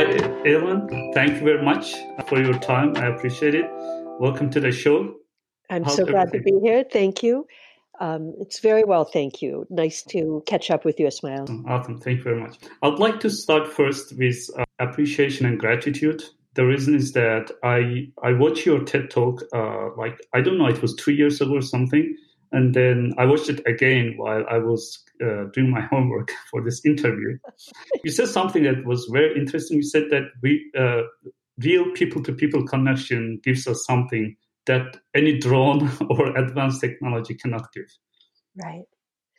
Hi. Thank you very much for your time. I appreciate it. Welcome to the show. I'm How's so glad everything? to be here. Thank you. Um, it's very well, thank you. Nice to catch up with you, Ismail. Awesome. Thank you very much. I'd like to start first with uh, appreciation and gratitude. The reason is that I I watched your TED talk uh, like I don't know it was two years ago or something, and then I watched it again while I was uh, doing my homework for this interview. you said something that was very interesting. You said that we uh, real people to people connection gives us something that any drone or advanced technology cannot give. Right.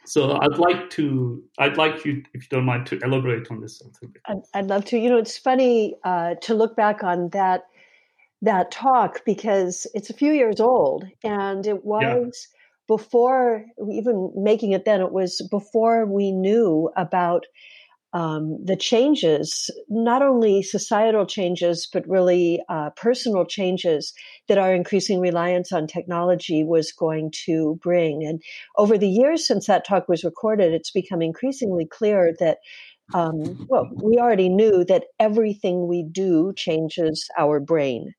So I'd like to, I'd like you, if you don't mind, to elaborate on this a little bit. I'd, I'd love to. You know, it's funny uh, to look back on that that talk because it's a few years old, and it was yeah. Before even making it. Then it was before we knew about um, the changes, not only societal changes, but really uh, personal changes that our increasing reliance on technology was going to bring. And over the years since that talk was recorded, it's become increasingly clear that. Um, well, we already knew that everything we do changes our brain.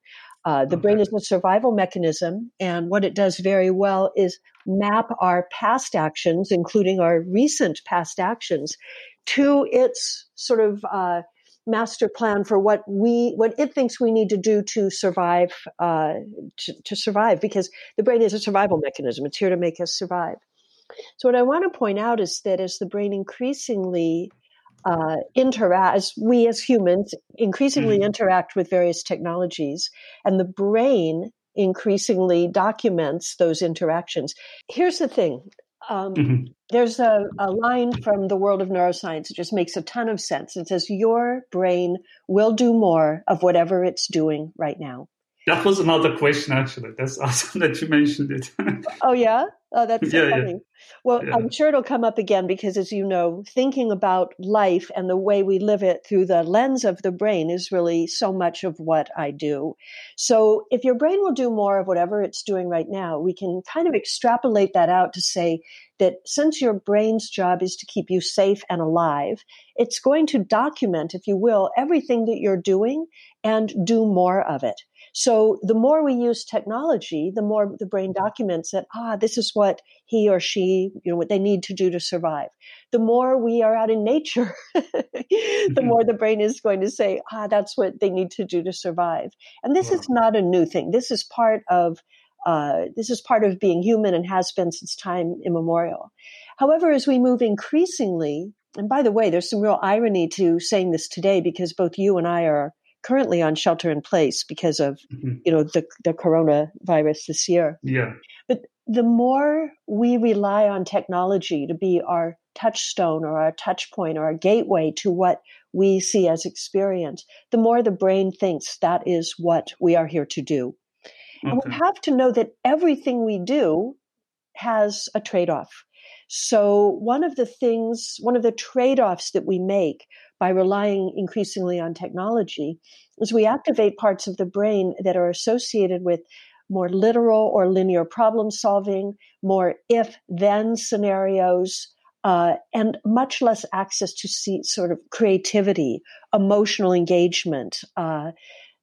Uh, the brain is a survival mechanism, and what it does very well is map our past actions, including our recent past actions, to its sort of uh, master plan for what we what it thinks we need to do to survive uh, to, to, survive because the brain is a survival mechanism. It's here to make us survive. So what i want to point out is that as the brain increasingly uh, interact as we as humans increasingly mm-hmm. interact with various technologies and the brain increasingly documents those interactions here's the thing um, mm-hmm. There's a, a line from the world of neuroscience. It just makes a ton of sense. It says, Your brain will do more of whatever it's doing right now. That was another question, actually. That's awesome that you mentioned it. oh, yeah? Oh, that's so yeah, funny. Yeah. Well, yeah. I'm sure it'll come up again because, as you know, thinking about life and the way we live it through the lens of the brain is really so much of what I do. So, if your brain will do more of whatever it's doing right now, we can kind of extrapolate that out to say that since your brain's job is to keep you safe and alive, it's going to document, if you will, everything that you're doing and do more of it. So the more we use technology, the more the brain documents that, ah, this is what he or she, you know, what they need to do to survive. The more we are out in nature, the mm-hmm. more the brain is going to say, ah, that's what they need to do to survive. And this wow. is not a new thing. This is part of uh, this is part of being human and has been since time immemorial. However, as we move increasingly, and by the way, there's some real irony to saying this today because both you and I are currently on shelter in place because of mm-hmm. you know the the coronavirus this year. Yeah. But the more we rely on technology to be our touchstone or our touch point or our gateway to what we see as experience, the more the brain thinks that is what we are here to do. Okay. And we have to know that everything we do has a trade off. So, one of the things, one of the trade offs that we make by relying increasingly on technology is we activate parts of the brain that are associated with more literal or linear problem solving, more if then scenarios, uh, and much less access to see sort of creativity, emotional engagement, uh,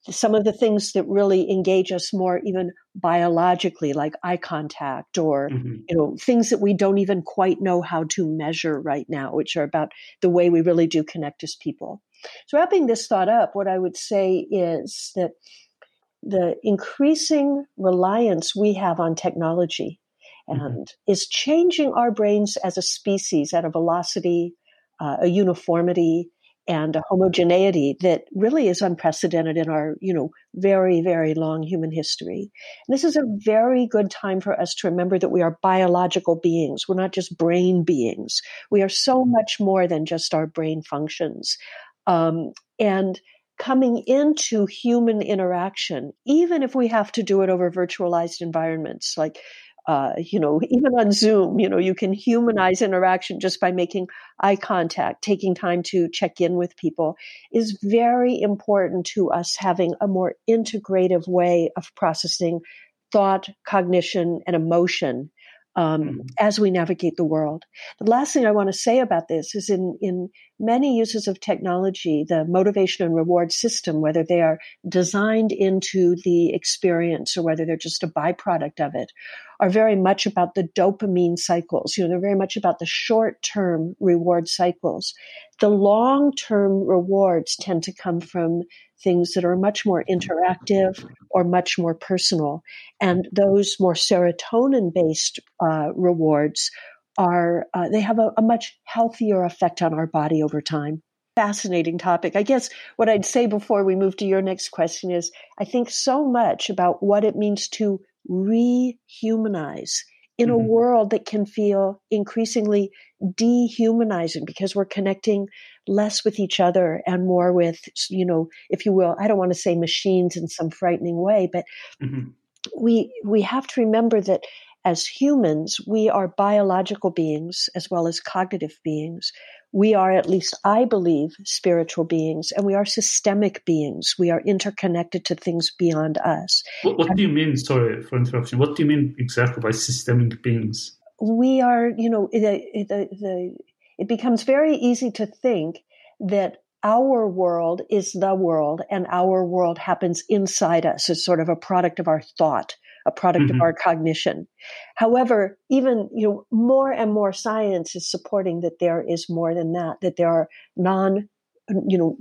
some of the things that really engage us more even biologically like eye contact or mm-hmm. you know things that we don't even quite know how to measure right now which are about the way we really do connect as people so wrapping this thought up what i would say is that the increasing reliance we have on technology mm-hmm. and is changing our brains as a species at a velocity uh, a uniformity and a homogeneity that really is unprecedented in our, you know, very, very long human history. And this is a very good time for us to remember that we are biological beings. We're not just brain beings. We are so much more than just our brain functions. Um, and coming into human interaction, even if we have to do it over virtualized environments, like uh, you know, even on Zoom, you know, you can humanize interaction just by making eye contact, taking time to check in with people is very important to us having a more integrative way of processing thought, cognition, and emotion um, mm-hmm. as we navigate the world. The last thing I want to say about this is in, in many uses of technology, the motivation and reward system, whether they are designed into the experience or whether they're just a byproduct of it, are very much about the dopamine cycles. You know, they're very much about the short term reward cycles. The long term rewards tend to come from things that are much more interactive or much more personal. And those more serotonin based uh, rewards are, uh, they have a, a much healthier effect on our body over time fascinating topic. I guess what I'd say before we move to your next question is I think so much about what it means to rehumanize in a mm-hmm. world that can feel increasingly dehumanizing because we're connecting less with each other and more with, you know, if you will, I don't want to say machines in some frightening way, but mm-hmm. we we have to remember that as humans, we are biological beings as well as cognitive beings we are, at least I believe, spiritual beings and we are systemic beings. We are interconnected to things beyond us. What, what do you mean? Sorry for interruption. What do you mean exactly by systemic beings? We are, you know, the, the, the, it becomes very easy to think that our world is the world and our world happens inside us as sort of a product of our thought a product mm-hmm. of our cognition. However, even you know more and more science is supporting that there is more than that. That there are non, you know,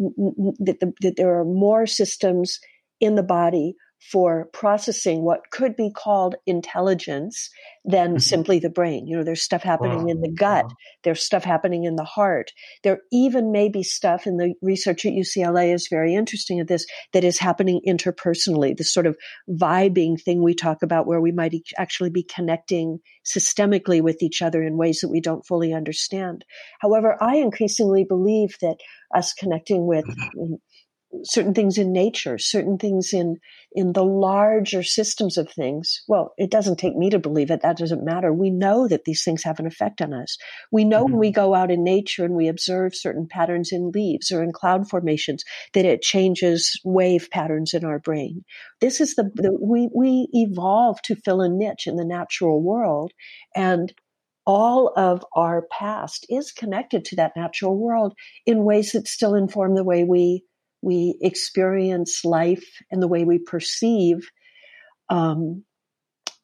that, the, that there are more systems in the body for processing what could be called intelligence than mm-hmm. simply the brain. You know, there's stuff happening wow. in the gut. Wow. There's stuff happening in the heart. There even may be stuff in the research at UCLA is very interesting at this that is happening interpersonally. This sort of vibing thing we talk about where we might actually be connecting systemically with each other in ways that we don't fully understand. However, I increasingly believe that us connecting with mm-hmm certain things in nature, certain things in in the larger systems of things. Well, it doesn't take me to believe it. That doesn't matter. We know that these things have an effect on us. We know mm-hmm. when we go out in nature and we observe certain patterns in leaves or in cloud formations that it changes wave patterns in our brain. This is the, the we we evolve to fill a niche in the natural world and all of our past is connected to that natural world in ways that still inform the way we we experience life and the way we perceive um,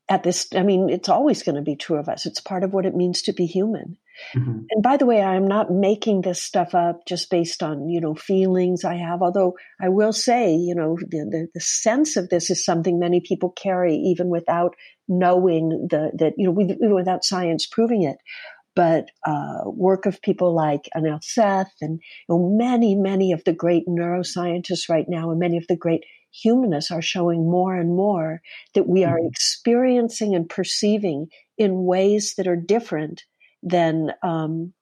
at this i mean it's always going to be true of us. It's part of what it means to be human. Mm-hmm. and by the way i'm not making this stuff up just based on you know feelings i have although i will say you know the, the, the sense of this is something many people carry even without knowing the that you know even without science proving it but uh, work of people like Anil Seth and you know, many, many of the great neuroscientists right now and many of the great humanists are showing more and more that we are mm-hmm. experiencing and perceiving in ways that are different than um,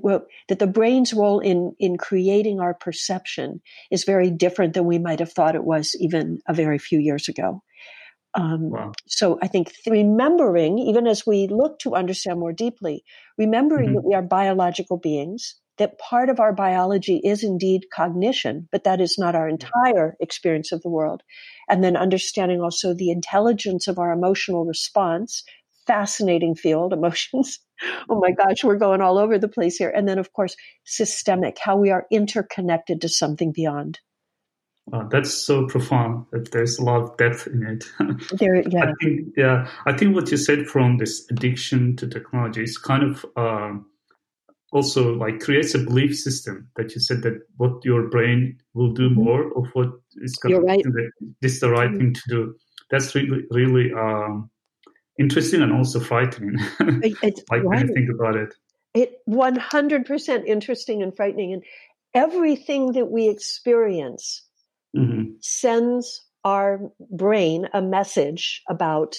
well, that the brain's role in in creating our perception is very different than we might have thought it was even a very few years ago. Um, wow. So I think remembering, even as we look to understand more deeply, remembering mm-hmm. that we are biological beings, that part of our biology is indeed cognition, but that is not our entire experience of the world. And then understanding also the intelligence of our emotional response, fascinating field, emotions. oh my gosh, we're going all over the place here. And then, of course, systemic, how we are interconnected to something beyond. Uh, that's so profound that there's a lot of depth in it. there, yeah. I think, yeah, I think what you said from this addiction to technology is kind of uh, also like creates a belief system that you said that what your brain will do mm-hmm. more of what is going You're right. this is the right mm-hmm. thing to do. That's really, really um, interesting and also frightening. It's like right. when you think about it. It 100% interesting and frightening. And everything that we experience mm-hmm. sends our brain a message about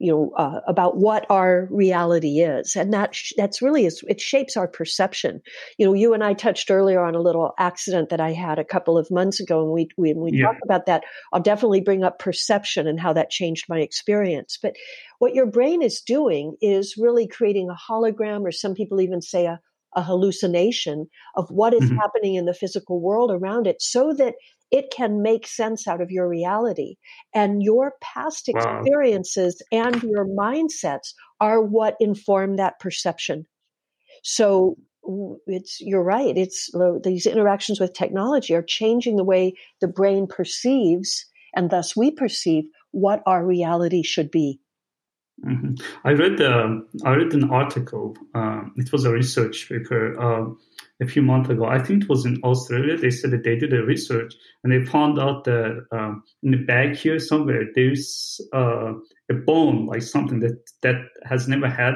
you know uh, about what our reality is and that sh- that's really is, it shapes our perception you know you and i touched earlier on a little accident that i had a couple of months ago and we when we yeah. talk about that i'll definitely bring up perception and how that changed my experience but what your brain is doing is really creating a hologram or some people even say a a hallucination of what is Mhm. happening in the physical world around it so that it can make sense out of your reality. And your past Wow. experiences and your mindsets are what inform that perception. So it's you're right. It's these interactions with technology are changing the way the brain perceives, and thus we perceive what our reality should be. Mhm. I read um I read an article. Um, it was a research paper um, a few months ago. I think it was in Australia. They said that they did a research and they found out that um, in the back here somewhere there's uh, a bone, like something that that has never had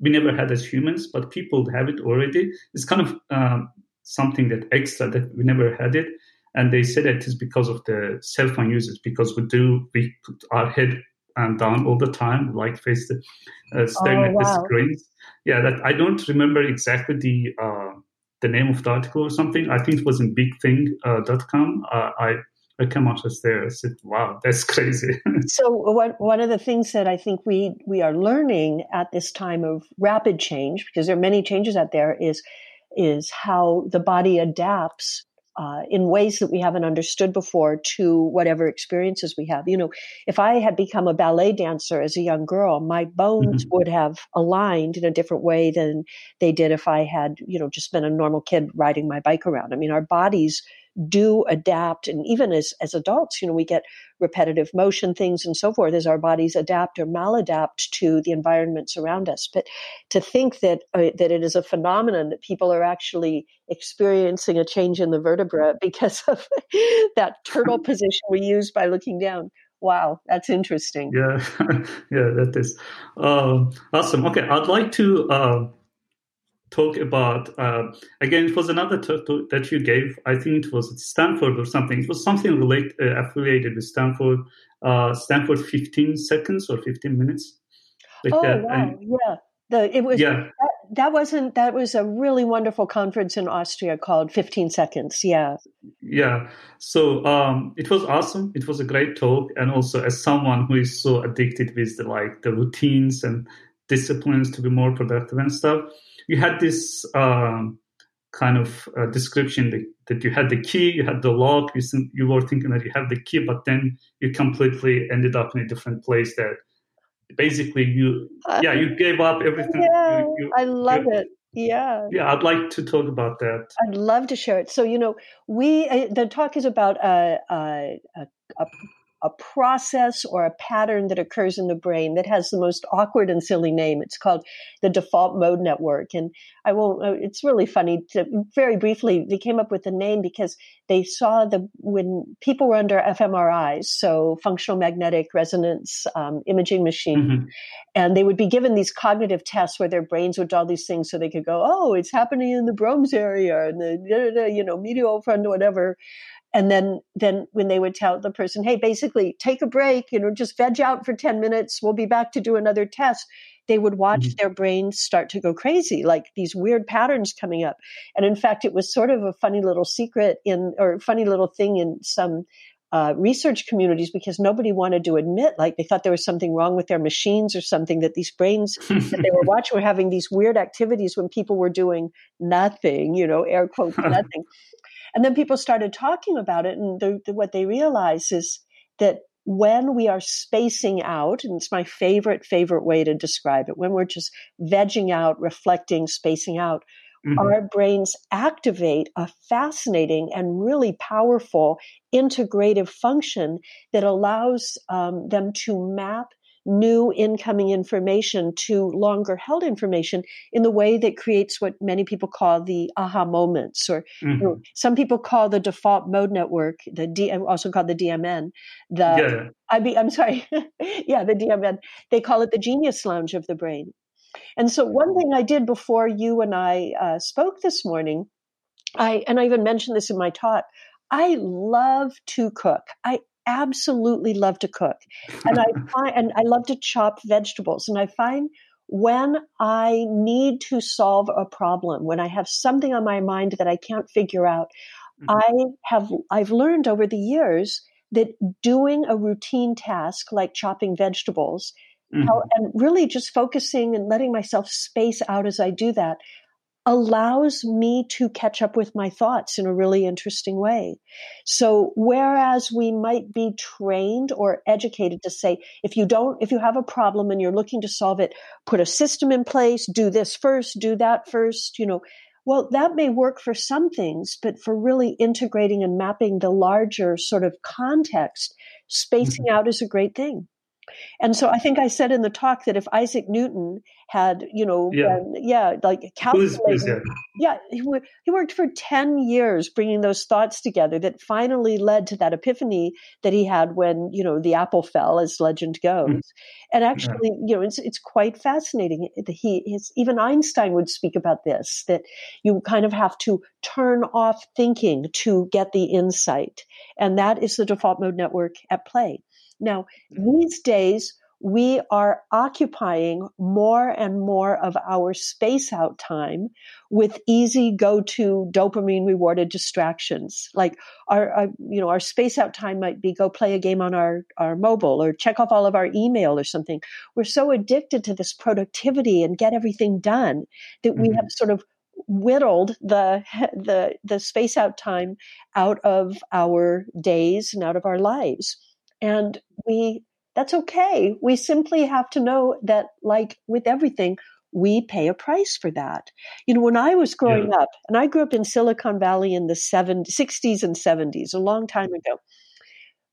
we never had as humans, but people have it already. It's kind of um, something that extra that we never had it. And they said that it is because of the cell phone users because we do we put our head um, down all the time, like face the uh, staring Oh, at the wow. screens. Yeah, that I don't remember exactly the uh, the name of the article or something. I think it was in bigthink.com. Uh, I I came across there. I said, "Wow, that's crazy." So one one of the things that I think we we are learning at this time of rapid change, because there are many changes out there, is is how the body adapts uh, in ways that we haven't understood before to whatever experiences we have. You know, if I had become a ballet dancer as a young girl, my bones Mhm. would have aligned in a different way than they did if I had, you know, just been a normal kid riding my bike around. I mean, our bodies do adapt and even as as adults you know we get repetitive motion things and so forth as our bodies adapt or maladapt to the environments around us. But to think that uh, that it is a phenomenon that people are actually experiencing a change in the vertebra because of that turtle position we use by looking down. Wow that's interesting. Yeah, yeah, that is. Um, awesome. Okay, I'd like to uh, talk about uh, again. It was another talk to, that you gave. I think it was at Stanford or something. It was something related uh, affiliated with Stanford. Uh, Stanford, fifteen seconds or fifteen minutes. Like oh that. wow And- yeah the it was yeah, that, that wasn't that was a really wonderful conference in austria called 15 seconds yeah yeah. So um, it was awesome. It was a great talk, and also as someone who is so addicted with the like the routines and disciplines to be more productive and stuff, you had this um, kind of uh, description that, that you had the key, you had the lock, you, you were thinking that you have the key, but then you completely ended up in a different place. That basically you, yeah, you gave up everything. yeah You- you- i love you- it yeah Yeah, I'd like to talk about that. I'd love to share it. So, you know, we, uh, the talk is about a, a, a, a, a process or a pattern that occurs in the brain that has the most awkward and silly name. It's called the default mode network. And I won't, uh, it's really funny to very briefly, they came up with the name because they saw the, when people were under fMRIs, so functional magnetic resonance um, imaging machine, Mhm. and they would be given these cognitive tests where their brains would do all these things so they could go, oh, it's happening in the Broca's area and the you know medial front or whatever. And then then when they would tell the person, hey, basically take a break, you know, just veg out for ten minutes, we'll be back to do another test. They would watch Mhm. their brains start to go crazy, like these weird patterns coming up. And in fact, it was sort of a funny little secret in or funny little thing in some uh, research communities because nobody wanted to admit like they thought there was something wrong with their machines or something that these brains that they were watching were having these weird activities when people were doing nothing you know air quotes nothing and then people started talking about it and the, the, what they realized is that when we are spacing out and it's my favorite favorite way to describe it when we're just vegging out reflecting spacing out Mhm. our brains activate a fascinating and really powerful integrative function that allows um, them to map new incoming information to longer held information in the way that creates what many people call the aha moments or you know, Mhm. some people call the default mode network the D, also called the dmn the yeah. I mean, I'm sorry. yeah, the DMN. They call it the genius lounge of the brain. And so, one thing I did before you and I uh, spoke this morning, I and I even mentioned this in my talk. I love to cook. I absolutely love to cook, and I find and I love to chop vegetables. And I find when I need to solve a problem, when I have something on my mind that I can't figure out, Mhm. I have I've learned over the years that doing a routine task like chopping vegetables Mhm. how, and really just focusing and letting myself space out as I do that allows me to catch up with my thoughts in a really interesting way. So whereas we might be trained or educated to say, if you don't, if you have a problem and you're looking to solve it, put a system in place, do this first, do that first, you know, well, that may work for some things, but for really integrating and mapping the larger sort of context, spacing mm-hmm. out is a great thing. And so I think I said in the talk that if Isaac Newton had, you know, yeah, been, yeah like calculating, yeah, he, he worked for 10 years bringing those thoughts together that finally led to that epiphany that he had when, you know, the apple fell, as legend goes. Mm. And actually, yeah. you know, it's, it's quite fascinating. He, his, even Einstein would speak about this, that you kind of have to turn off thinking to get the insight. And that is the default mode network at play. Now, these days, we are occupying more and more of our space out time with easy go to dopamine rewarded distractions. Like our, our, you know, our space out time might be go play a game on our, our mobile or check off all of our email or something. We're so addicted to this productivity and get everything done that we mm-hmm. have sort of whittled the the the space out time out of our days and out of our lives and we, that's okay. We simply have to know that, like with everything, we pay a price for that. You know, when I was growing yeah. up, and I grew up in Silicon Valley in the 70s, 60s and 70s, a long time ago,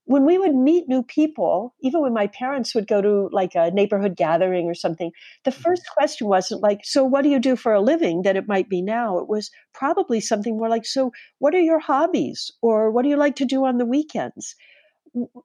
when we would meet new people, even when my parents would go to like a neighborhood gathering or something, the mm-hmm. first question wasn't like, So what do you do for a living? that it might be now. It was probably something more like, So what are your hobbies? Or what do you like to do on the weekends?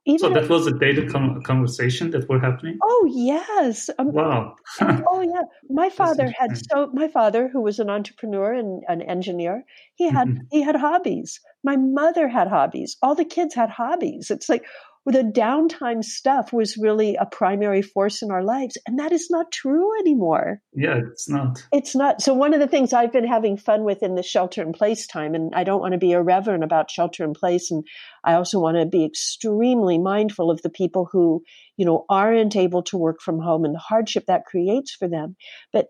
Even so that was a daily conversation that were happening? Oh yes. Um, wow. oh yeah. My father had so my father who was an entrepreneur and an engineer he had mm-hmm. he had hobbies. My mother had hobbies. All the kids had hobbies. It's like the downtime stuff was really a primary force in our lives. And that is not true anymore. Yeah, it's not. It's not. So, one of the things I've been having fun with in the shelter in place time, and I don't want to be irreverent about shelter in place. And I also want to be extremely mindful of the people who, you know, aren't able to work from home and the hardship that creates for them. But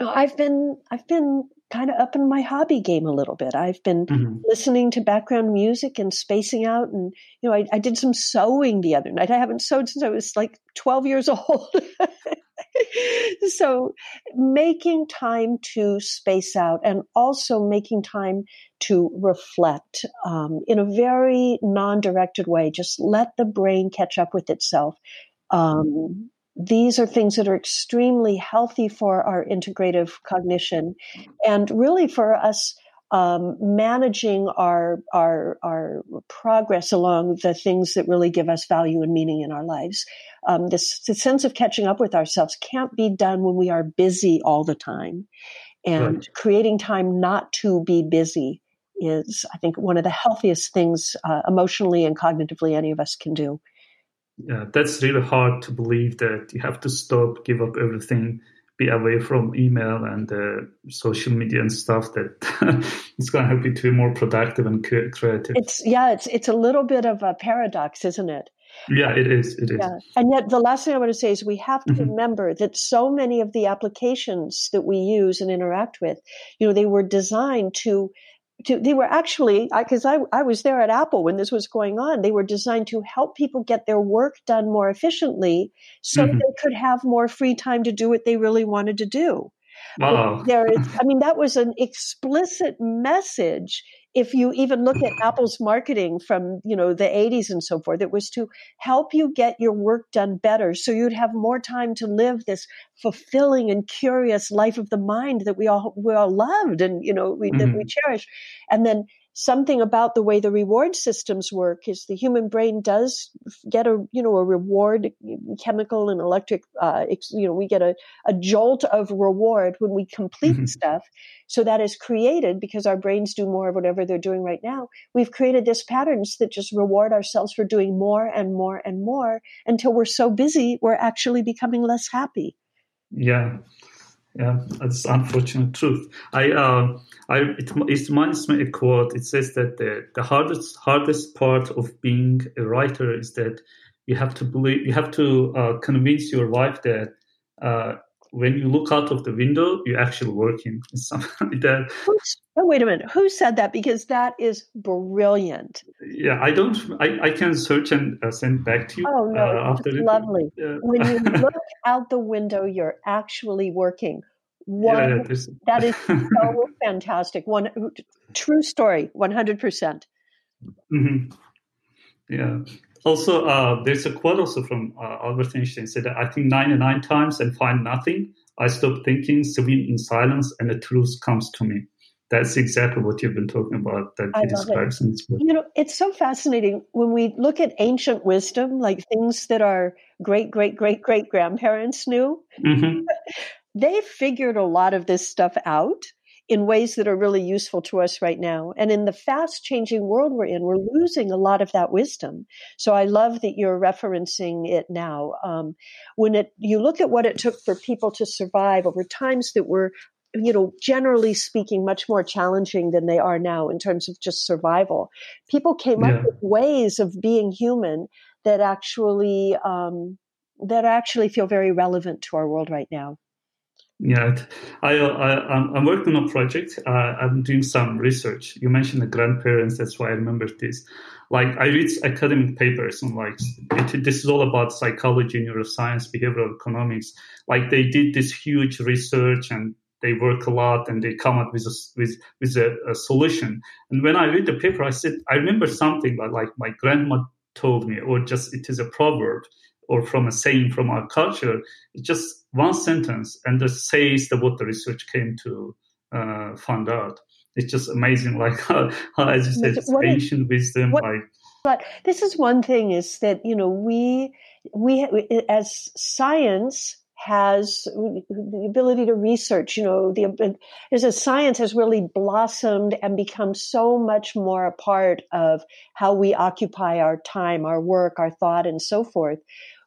I've been, I've been kind of up in my hobby game a little bit. I've been mm-hmm. listening to background music and spacing out. And, you know, I, I, did some sewing the other night. I haven't sewed since I was like 12 years old. so making time to space out and also making time to reflect um, in a very non-directed way. Just let the brain catch up with itself. Um, these are things that are extremely healthy for our integrative cognition and really for us um, managing our, our, our progress along the things that really give us value and meaning in our lives. Um, this, the sense of catching up with ourselves can't be done when we are busy all the time. And right. creating time not to be busy is, I think, one of the healthiest things uh, emotionally and cognitively any of us can do yeah, that's really hard to believe that you have to stop, give up everything, be away from email and uh, social media and stuff. That it's going to help you to be more productive and creative. It's yeah, it's it's a little bit of a paradox, isn't it? Yeah, it is. It is. Yeah. And yet, the last thing I want to say is we have to mm-hmm. remember that so many of the applications that we use and interact with, you know, they were designed to to, they were actually because I, I, I was there at Apple when this was going on. They were designed to help people get their work done more efficiently, so mm-hmm. they could have more free time to do what they really wanted to do. There is, I mean, that was an explicit message if you even look at Apple's marketing from, you know, the 80s and so forth, it was to help you get your work done better so you'd have more time to live this fulfilling and curious life of the mind that we all we all loved and you know we, mm-hmm. that we mm-hmm. cherish. And then something about the way the reward systems work is the human brain does get a you know a reward chemical and electric uh, you know we get a, a jolt of reward when we complete mm-hmm. stuff. So that is created because our brains do more of whatever they're doing right now. We've created this patterns that just reward ourselves for doing more and more and more until we're so busy we're actually becoming less happy. Yeah yeah that's unfortunate truth i uh I, it, it reminds me a quote. It says that the, the hardest hardest part of being a writer is that you have to believe you have to uh, convince your wife that uh, when you look out of the window, you're actually working. Something like that. Oh, wait a minute. Who said that? Because that is brilliant. Yeah, I don't. I, I can search and uh, send back to you. Oh no, uh, after lovely. Uh, when you look out the window, you're actually working. One, yeah, that is so fantastic. One true story, one hundred percent. Mm-hmm. Yeah. Also, uh, there's a quote also from uh, Albert Einstein said that I think 99 times and find nothing. I stop thinking, swim in silence, and the truth comes to me. That's exactly what you've been talking about that he describes it. in this book. You know, it's so fascinating when we look at ancient wisdom, like things that our great, great, great, great grandparents knew. Mm-hmm. they figured a lot of this stuff out in ways that are really useful to us right now. And in the fast changing world we're in, we're losing a lot of that wisdom. So I love that you're referencing it now. Um, when it, you look at what it took for people to survive over times that were you know, generally speaking, much more challenging than they are now in terms of just survival. People came yeah. up with ways of being human that actually um, that actually feel very relevant to our world right now. Yeah, I, I I'm working on a project. Uh, I'm doing some research. You mentioned the grandparents. That's why I remember this. Like I read academic papers on like it, this is all about psychology, neuroscience, behavioral economics. Like they did this huge research and they work a lot and they come up with a, with with a, a solution. And when I read the paper, I said I remember something that like my grandma told me, or just it is a proverb or from a saying from our culture. It's just one sentence and it says that what the research came to uh, find out. It's just amazing, like how, how as you said, it's ancient wisdom. What, like, but this is one thing: is that you know we we as science has the ability to research, you know, the, as a science has really blossomed and become so much more a part of how we occupy our time, our work, our thought, and so forth.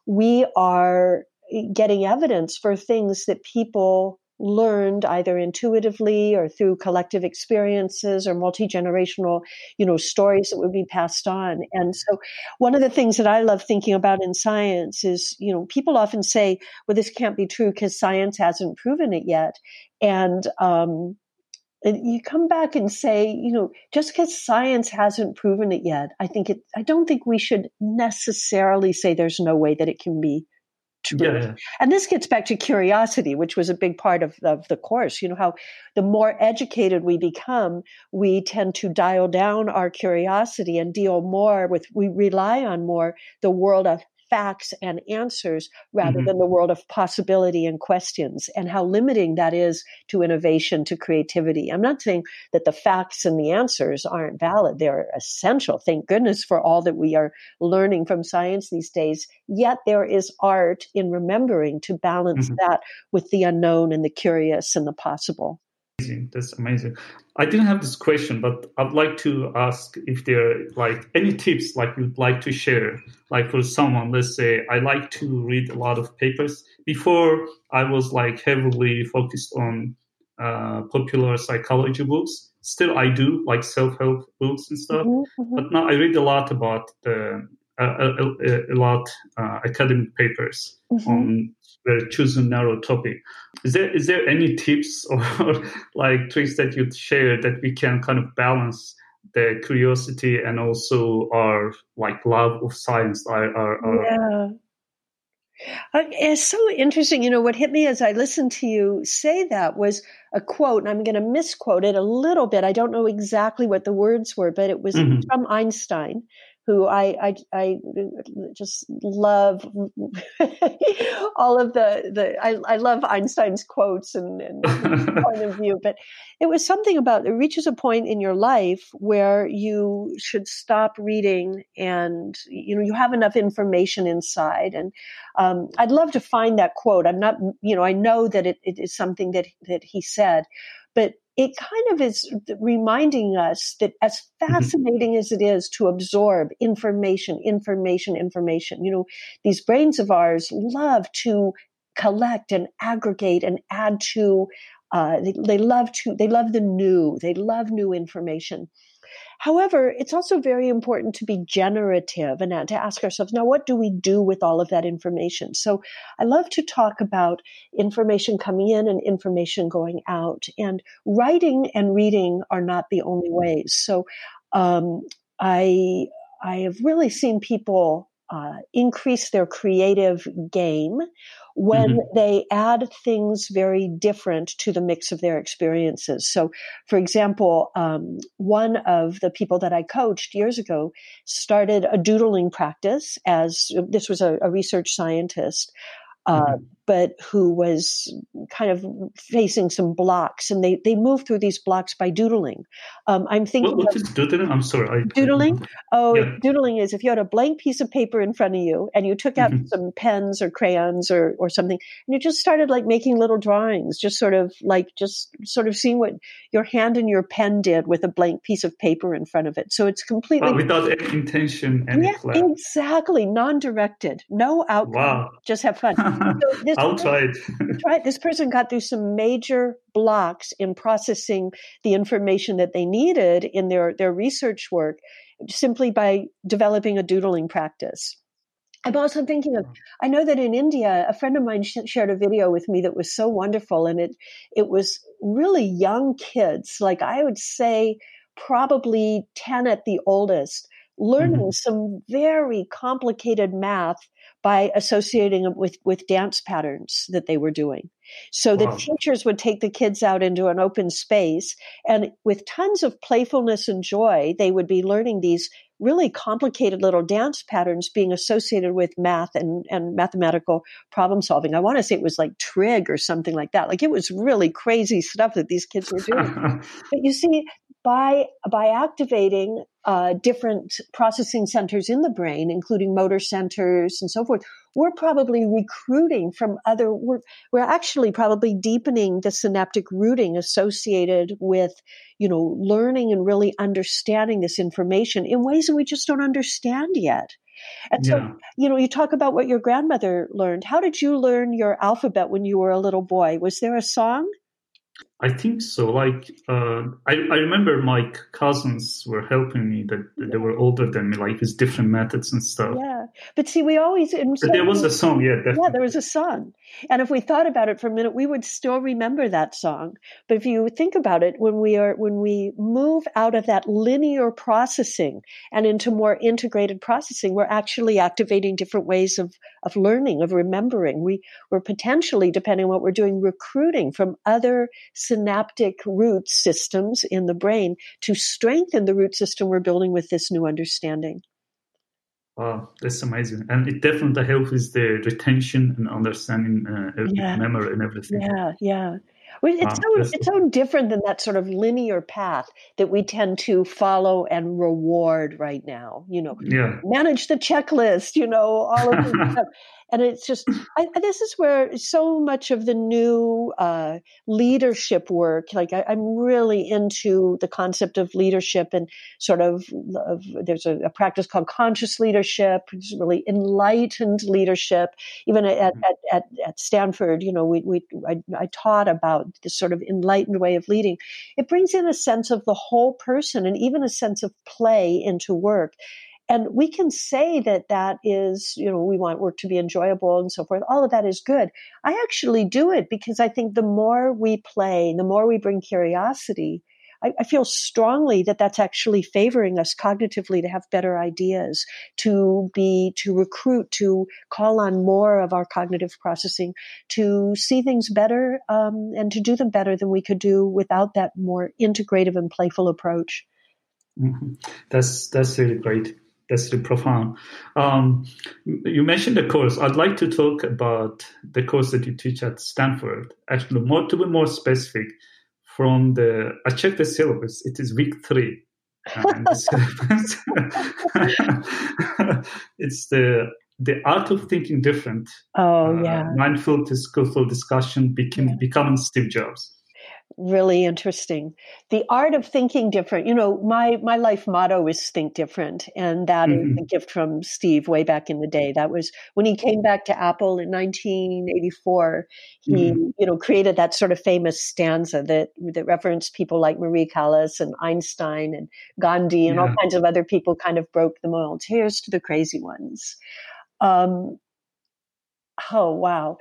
We are getting evidence for things that people learned either intuitively or through collective experiences or multi-generational you know stories that would be passed on. And so one of the things that i love thinking about in science is you know people often say well this can't be true because science hasn't proven it yet. And um you come back and say, you know, just because science hasn't proven it yet, I think it, I don't think we should necessarily say there's no way that it can be true. Yeah, yeah. And this gets back to curiosity, which was a big part of, of the course. You know, how the more educated we become, we tend to dial down our curiosity and deal more with, we rely on more the world of facts and answers rather mm-hmm. than the world of possibility and questions and how limiting that is to innovation, to creativity. I'm not saying that the facts and the answers aren't valid. They're essential. Thank goodness for all that we are learning from science these days. Yet there is art in remembering to balance mm-hmm. that with the unknown and the curious and the possible amazing. That's amazing. I didn't have this question, but I'd like to ask if there are like any tips like you'd like to share. Like for someone, let's say I like to read a lot of papers. Before I was like heavily focused on uh, popular psychology books. Still, I do like self-help books and stuff. Mm-hmm, mm-hmm. But now I read a lot about the a, a, a lot uh, academic papers mm-hmm. on very chosen narrow topic. Is there is there any tips or like tricks that you'd share that we can kind of balance the curiosity and also our like love of science? Our, our, our yeah. Uh, it's so interesting. You know, what hit me as I listened to you say that was a quote, and I'm going to misquote it a little bit. I don't know exactly what the words were, but it was mm-hmm. from Einstein who I, I, I just love all of the, the I, I love Einstein's quotes and, and point of view, but it was something about it reaches a point in your life where you should stop reading and, you know, you have enough information inside. And um, I'd love to find that quote. I'm not, you know, I know that it, it is something that, that he said, but it kind of is reminding us that as mm-hmm. fascinating mm-hmm. as it is to absorb information, information, information, you know, these brains of ours love to collect and aggregate and add to Uh, they, they love to they love the new. They love new information. However, it's also very important to be generative and to ask ourselves, now, what do we do with all of that information? So I love to talk about information coming in and information going out. And writing and reading are not the only ways. So um, I, I have really seen people uh, increase their creative game when mm-hmm. they add things very different to the mix of their experiences. So, for example, um, one of the people that I coached years ago started a doodling practice as this was a, a research scientist. Uh, mm-hmm but who was kind of facing some blocks, and they they moved through these blocks by doodling. Um, I'm thinking. What, what is doodling? I'm sorry. I, doodling. Oh, yeah. doodling is if you had a blank piece of paper in front of you and you took out mm-hmm. some pens or crayons or or something, and you just started like making little drawings, just sort of like just sort of seeing what your hand and your pen did with a blank piece of paper in front of it. So it's completely without any intention, any yeah, plan. exactly, non-directed, no outcome. Wow. Just have fun. so this I'll try it. right. This person got through some major blocks in processing the information that they needed in their, their research work simply by developing a doodling practice. I'm also thinking of, I know that in India, a friend of mine sh- shared a video with me that was so wonderful. And it, it was really young kids, like I would say probably 10 at the oldest, learning mm-hmm. some very complicated math by associating it with, with dance patterns that they were doing. So wow. the teachers would take the kids out into an open space and with tons of playfulness and joy, they would be learning these really complicated little dance patterns being associated with math and, and mathematical problem solving. I want to say it was like trig or something like that. Like it was really crazy stuff that these kids were doing. but you see, by by activating uh, different processing centers in the brain, including motor centers and so forth, we're probably recruiting from other. We're, we're actually probably deepening the synaptic routing associated with, you know, learning and really understanding this information in ways that we just don't understand yet. And so, yeah. you know, you talk about what your grandmother learned. How did you learn your alphabet when you were a little boy? Was there a song? I think so. Like uh, I, I remember my cousins were helping me that, they were older than me, like with different methods and stuff. Yeah, but see, we always. But there was a song, yeah, definitely. Yeah, there was a song, and if we thought about it for a minute, we would still remember that song. But if you think about it, when we are when we move out of that linear processing and into more integrated processing, we're actually activating different ways of of learning, of remembering. We we're potentially, depending on what we're doing, recruiting from other synaptic root systems in the brain to strengthen the root system we're building with this new understanding. Wow, that's amazing. And it definitely helps with the retention and understanding uh, yeah. memory and everything. Yeah, yeah. Well, it's, wow, so, it's so different than that sort of linear path that we tend to follow and reward right now. You know, yeah. manage the checklist, you know, all of this stuff and it's just I, this is where so much of the new uh, leadership work like I, am really into the concept of leadership and sort of, of there's a, a, practice called conscious leadership it's really enlightened leadership. Even at, mm-hmm. at, at, at stanford you know we, we I, I taught about this sort of enlightened way of leading. It brings in a sense of the whole person and even a sense of play into work and we can say that that is, you know, we want work to be enjoyable and so forth. All of that is good. I actually do it because I think the more we play, the more we bring curiosity, I, I feel strongly that that's actually favoring us cognitively to have better ideas, to be, to recruit, to call on more of our cognitive processing, to see things better, um, and to do them better than we could do without that more integrative and playful approach. Mm-hmm. That's that's really great that's really profound. Um, you mentioned the course. I'd like to talk about the course that you teach at Stanford. Actually, more to be more specific, from the I checked the syllabus. It is week three. it's the the art of thinking different. Oh uh, yeah, mindful to skillful discussion, became, yeah. becoming Steve Jobs. Really interesting. The art of thinking different. You know, my my life motto is think different, and that mm-hmm. is a gift from Steve way back in the day. That was when he came back to Apple in 1984. He, mm-hmm. you know, created that sort of famous stanza that that referenced people like Marie Callas and Einstein and Gandhi and yeah. all kinds of other people. Kind of broke the mold. Here's to the crazy ones. Um, oh wow.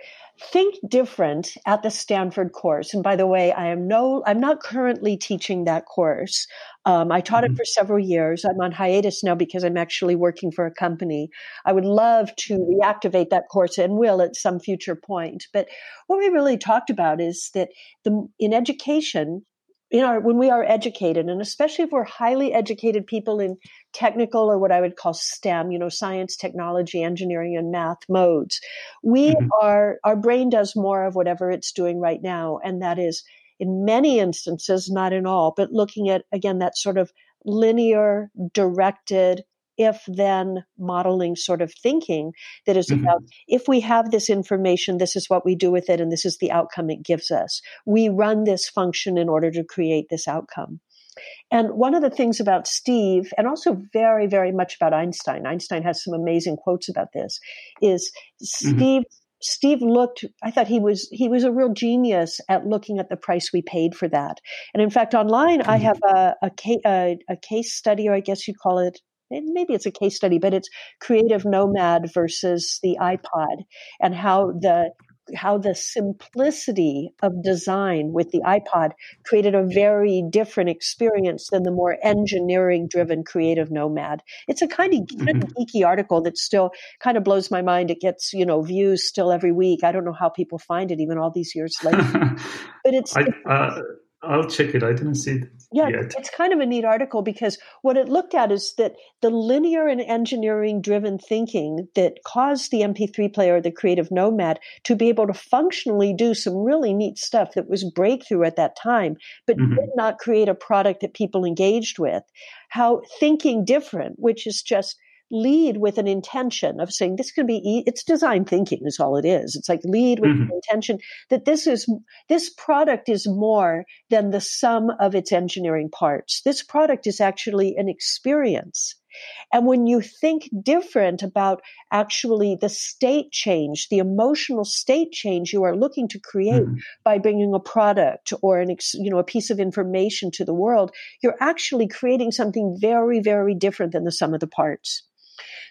Think different at the stanford course. And by the way i am no i'm not currently teaching that course. Um, i taught mm-hmm. it for several years. I'm on hiatus now because i'm actually working for a company. I would love to reactivate that course and will at some future point. But what we really talked about is that the in education in our when we are educated and especially if we're highly educated people in technical or what i would call stem you know science technology engineering and math modes we mm-hmm. are our brain does more of whatever it's doing right now and that is in many instances not in all but looking at again that sort of linear directed if then modeling sort of thinking that is mm-hmm. about if we have this information, this is what we do with it, and this is the outcome it gives us. We run this function in order to create this outcome. And one of the things about Steve, and also very, very much about Einstein, Einstein has some amazing quotes about this, is mm-hmm. Steve. Steve looked, I thought he was, he was a real genius at looking at the price we paid for that. And in fact, online, I mm-hmm. have a, a, a, a case study, or I guess you call it maybe it's a case study, but it's creative nomad versus the iPod and how the how the simplicity of design with the iPod created a very different experience than the more engineering driven creative nomad. It's a kind of, kind of mm-hmm. geeky article that still kind of blows my mind. It gets, you know, views still every week. I don't know how people find it even all these years later. but it's, I, uh, I'll check it. I didn't see it. Yeah, yet. it's kind of a neat article because what it looked at is that the linear and engineering driven thinking that caused the MP3 player, the creative nomad, to be able to functionally do some really neat stuff that was breakthrough at that time, but mm-hmm. did not create a product that people engaged with. How thinking different, which is just lead with an intention of saying this could be it's design thinking is all it is it's like lead with mm-hmm. intention that this is this product is more than the sum of its engineering parts this product is actually an experience and when you think different about actually the state change, the emotional state change you are looking to create mm. by bringing a product or an, you know, a piece of information to the world, you're actually creating something very, very different than the sum of the parts.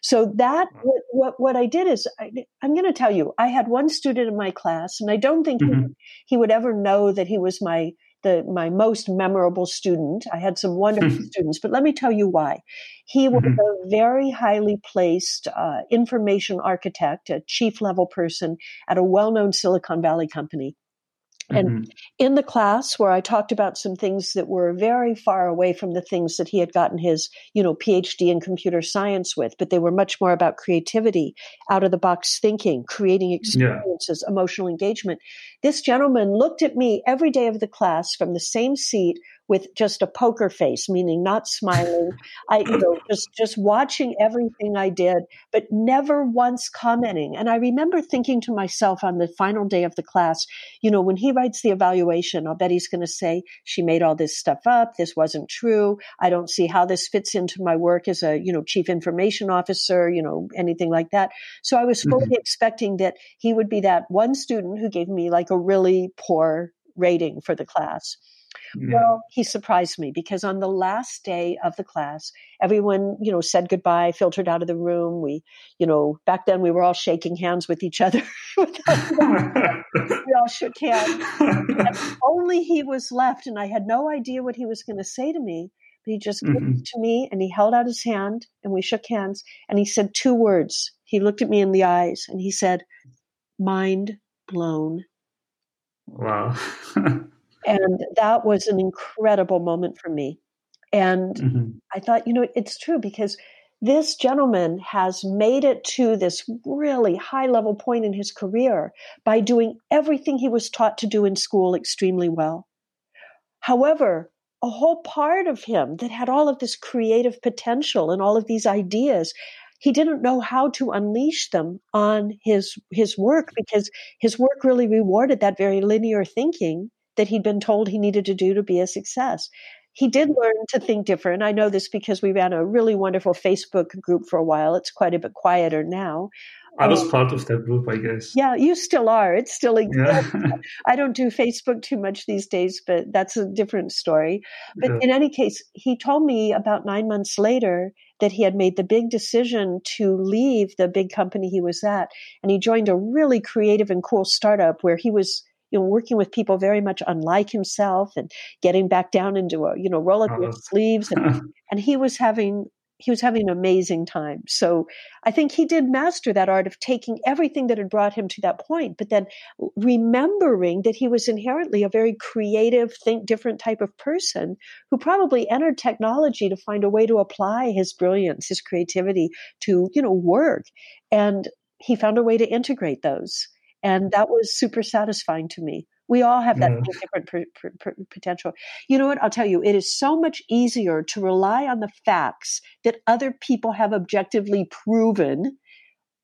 So that what what, what I did is I, am going to tell you I had one student in my class, and I don't think mm-hmm. he, he would ever know that he was my the my most memorable student. I had some wonderful students, but let me tell you why. He was mm-hmm. a very highly placed uh, information architect, a chief level person at a well known Silicon Valley company. And mm-hmm. in the class where I talked about some things that were very far away from the things that he had gotten his, you know, PhD in computer science with, but they were much more about creativity, out of the box thinking, creating experiences, yeah. emotional engagement. This gentleman looked at me every day of the class from the same seat with just a poker face, meaning not smiling. I, you know, just just watching everything I did, but never once commenting. And I remember thinking to myself on the final day of the class, you know, when he writes the evaluation, I'll bet he's going to say, "She made all this stuff up. This wasn't true. I don't see how this fits into my work as a, you know, chief information officer. You know, anything like that." So I was fully mm-hmm. expecting that he would be that one student who gave me like a really poor rating for the class. Yeah. Well, he surprised me because on the last day of the class, everyone, you know, said goodbye, filtered out of the room. We, you know, back then we were all shaking hands with each other. we all shook hands. And only he was left, and I had no idea what he was going to say to me. But he just mm-hmm. looked to me and he held out his hand and we shook hands and he said two words. He looked at me in the eyes and he said, mind blown. Wow. And that was an incredible moment for me. And mm-hmm. I thought, you know, it's true because this gentleman has made it to this really high level point in his career by doing everything he was taught to do in school extremely well. However, a whole part of him that had all of this creative potential and all of these ideas he didn't know how to unleash them on his his work because his work really rewarded that very linear thinking that he'd been told he needed to do to be a success. He did learn to think different. I know this because we ran a really wonderful Facebook group for a while. It's quite a bit quieter now. I was um, part of that group, I guess. Yeah, you still are. It's still exists. Yeah. I don't do Facebook too much these days, but that's a different story. But yeah. in any case, he told me about nine months later that he had made the big decision to leave the big company he was at. And he joined a really creative and cool startup where he was you know, working with people very much unlike himself and getting back down into a, you know, roll up your uh-huh. sleeves. And, and he was having he was having an amazing time. So I think he did master that art of taking everything that had brought him to that point, but then remembering that he was inherently a very creative, think different type of person who probably entered technology to find a way to apply his brilliance, his creativity to, you know, work. And he found a way to integrate those. And that was super satisfying to me. We all have that mm. different per, per, per, potential. You know what? I'll tell you, it is so much easier to rely on the facts that other people have objectively proven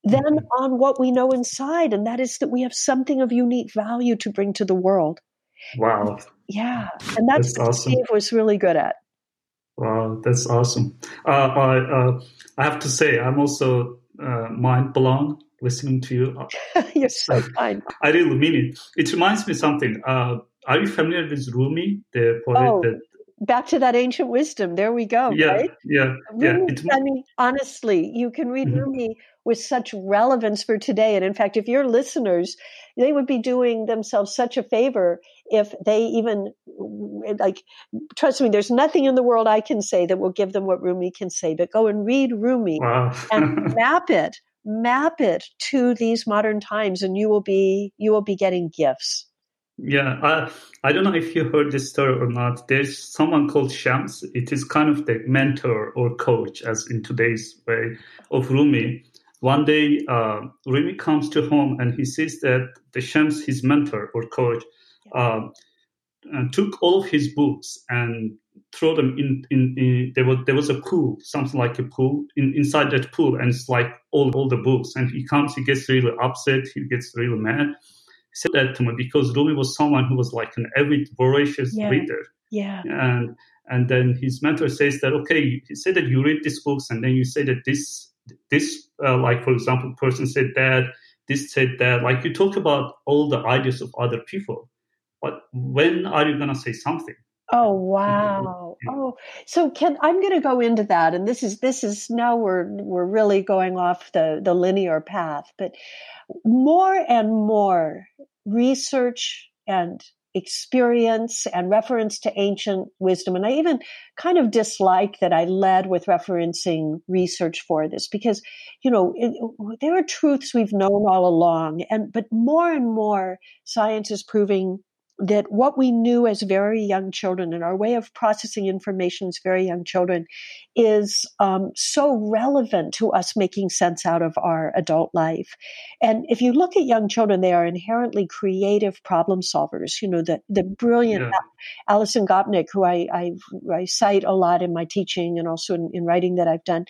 than mm-hmm. on what we know inside. And that is that we have something of unique value to bring to the world. Wow. Yeah. And that's, that's what awesome. Steve was really good at. Wow, that's awesome. Uh, I, uh, I have to say, I'm also uh, mind blown listening to you. You're so kind. I really mean it. It reminds me something. Uh, are you familiar with Rumi, the poet oh, that back to that ancient wisdom. There we go. Yeah, right? yeah, Rumi, yeah. I mean, honestly, you can read mm-hmm. Rumi with such relevance for today. And in fact, if your listeners, they would be doing themselves such a favor if they even like. Trust me, there's nothing in the world I can say that will give them what Rumi can say. But go and read Rumi wow. and map it map it to these modern times and you will be you will be getting gifts. Yeah i i don't know if you heard this story or not. There's someone called shams. It is kind of the mentor or coach as in today's way of rumi. One day uh, rumi comes to home and he sees that the shams his mentor or coach uh, took all of his books and throw them in, in, in, there was there was a pool something like a pool in, inside that pool and it's like all all the books and he comes he gets really upset he gets really mad. He said that to me because Rumi was someone who was like an avid voracious yeah. reader. Yeah. And and then his mentor says that okay he said that you read these books and then you say that this this uh, like for example person said that this said that. Like you talk about all the ideas of other people but when are you going to say something Oh mm-hmm. wow. Oh, so can I'm going to go into that and this is this is now we're we're really going off the the linear path, but more and more research and experience and reference to ancient wisdom and I even kind of dislike that I led with referencing research for this because you know it, there are truths we've known all along and but more and more science is proving that what we knew as very young children and our way of processing information as very young children is um, so relevant to us making sense out of our adult life. And if you look at young children, they are inherently creative problem solvers. You know, the, the brilliant yeah. Alison Gopnik, who I, I, I, cite a lot in my teaching and also in, in writing that I've done,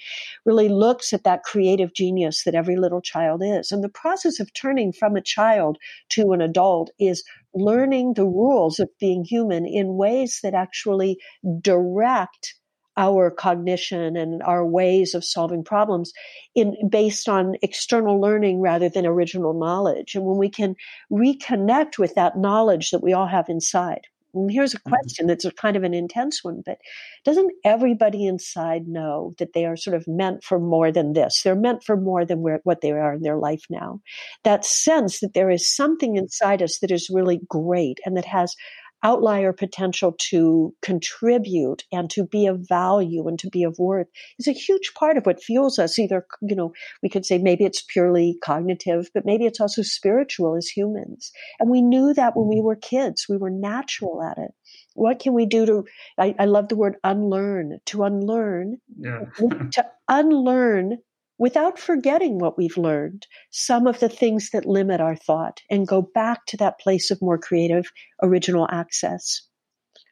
really looks at that creative genius that every little child is. And the process of turning from a child to an adult is learning the rules of being human in ways that actually direct our cognition and our ways of solving problems in based on external learning rather than original knowledge. And when we can reconnect with that knowledge that we all have inside and here's a mm-hmm. question that's a kind of an intense one, but doesn't everybody inside know that they are sort of meant for more than this? They're meant for more than what they are in their life now. That sense that there is something inside us that is really great and that has outlier potential to contribute and to be of value and to be of worth is a huge part of what fuels us. Either, you know, we could say maybe it's purely cognitive, but maybe it's also spiritual as humans. And we knew that when we mm-hmm. were kids, we were natural at it. What can we do to, I, I love the word unlearn, to unlearn, yeah. to unlearn without forgetting what we've learned, some of the things that limit our thought and go back to that place of more creative, original access.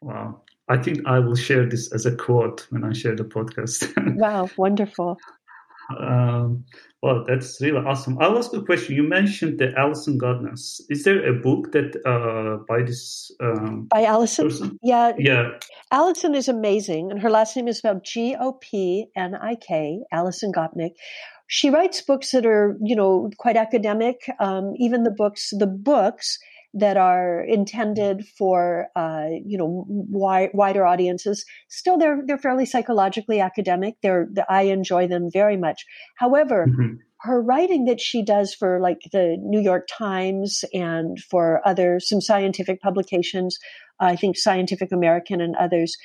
Wow. I think I will share this as a quote when I share the podcast. wow, wonderful. Um, well, that's really awesome. I'll ask a question. You mentioned the Alison Gopnik. Is there a book that uh, by this um, by Alison? person? Yeah, Yeah. Alison is amazing, and her last name is spelled G O P N I K. Alison Gopnik. She writes books that are, you know, quite academic. Um, even the books, the books that are intended for, uh, you know, wi- wider audiences, still they're they're fairly psychologically academic. They're I enjoy them very much. However, Mhm. her writing that she does for like the New York Times and for other some scientific publications, I think Scientific American and others,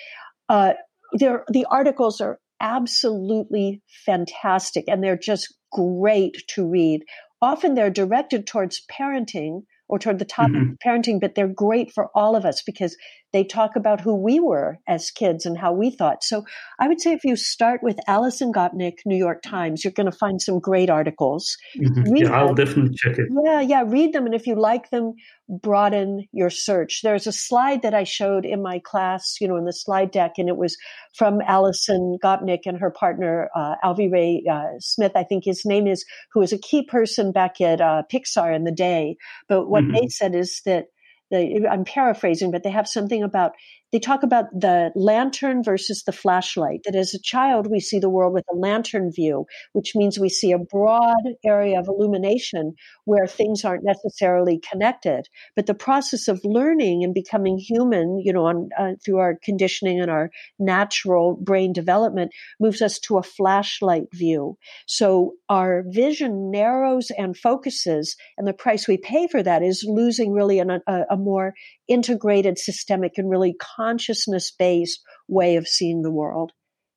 uh, the articles are absolutely fantastic and they're just great to read. Often they're directed towards parenting or toward the topic Mhm. of parenting, but they're great for all of us because they talk about who we were as kids and how we thought. So I would say if you start with Alison Gopnik, New York Times, you're going to find some great articles. Mhm. Read Yeah, I'll definitely check it. Yeah, yeah, read them. And if you like them, broaden your search. There's a slide that I showed in my class, you know, in the slide deck, and it was from Alison Gopnik and her partner, uh, Alvy Ray uh, Smith, I think his name is, who was a key person back at uh, Pixar in the day. But what Mhm. they said is that they, I'm paraphrasing, but they have something about they talk about the lantern versus the flashlight. That as a child, we see the world with a lantern view, which means we see a broad area of illumination where things aren't necessarily connected. But the process of learning and becoming human, you know, on, uh, through our conditioning and our natural brain development, moves us to a flashlight view. So our vision narrows and focuses, and the price we pay for that is losing really an, a, a more integrated, systemic, and really consciousness based way of seeing the world.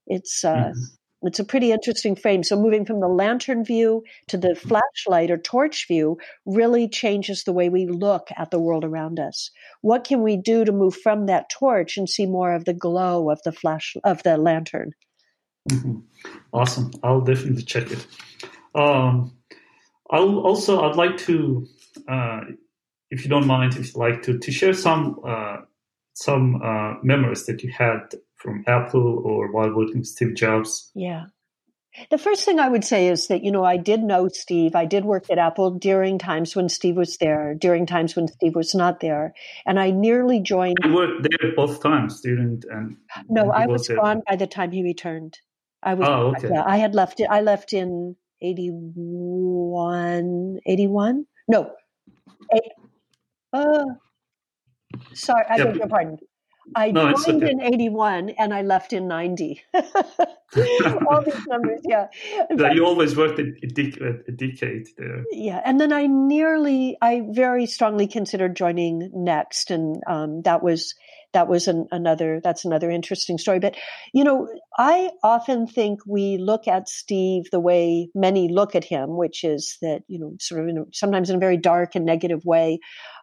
It's uh, Mhm. It's a pretty interesting frame. So moving from the lantern view to the flashlight or torch view really changes the way we look at the world around us. What can we do to move from that torch and see more of the glow of the flash of the lantern? Mhm. Awesome. I'll definitely check it. Um, I'll also I'd like to, uh, if you don't mind, if you'd like to, to share some uh, some uh, memories that you had from Apple or while working with Steve Jobs. Yeah. The first thing I would say is that, you know, I did know Steve. I did work at Apple during times when Steve was there, during times when Steve was not there. And I nearly joined. I worked there both times during and No, I was there. gone by the time he returned. I was, Oh, okay. yeah, I had left it. I left in 81, 81? No. Eight, uh, sorry, I Yeah, beg your pardon. I No, joined okay. in 81 and I left in 90. All these numbers, yeah. Yeah, you always worked a, a decade there. yeah and then i nearly i very strongly considered joining NeXT and um, that was that was an, another that's another interesting story. But you know i often think we look at steve the way many look at him which is that you know sort of in a, sometimes in a very dark and negative way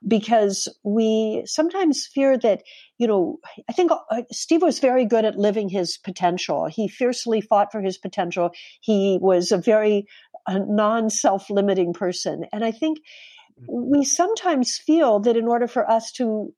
because we sometimes fear that you know i think uh, steve was very good at living his potential. He fiercely fought for his potential. He was a very a non self limiting person. And I think we sometimes feel that in order for us to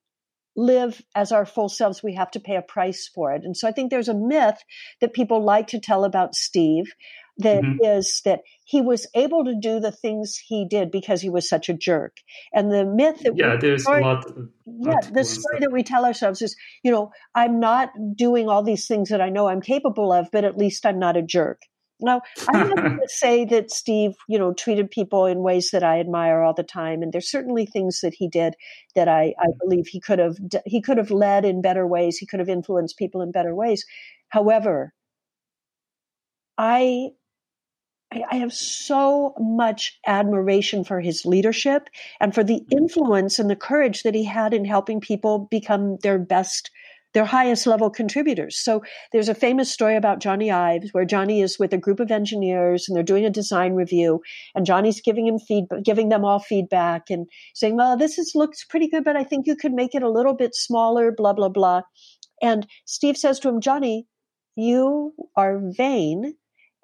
live as our full selves, we have to pay a price for it. And so I think there's a myth that people like to tell about Steve that is Mhm. that he was able to do the things he did because he was such a jerk. And the myth that Yeah, there's a lot. Of, yeah, the story answer. that we tell ourselves is, you know, I'm not doing all these things that I know I'm capable of, but at least I'm not a jerk. Now, I'm not going to say that Steve, you know, treated people in ways that I admire all the time, and there's certainly things that he did that I, I mm. believe he could have he could have led in better ways. He could have influenced people in better ways. However, I I I have so much admiration for his leadership and for the mm. influence and the courage that he had in helping people become their best, their highest level contributors. So there's a famous story about Jony Ives where Jony is with a group of engineers and they're doing a design review and Jony's giving him feedback, giving them all feedback and saying, well, this is, looks pretty good, but I think you could make it a little bit smaller, blah, blah, blah. And Steve says to him, Jony, you are vain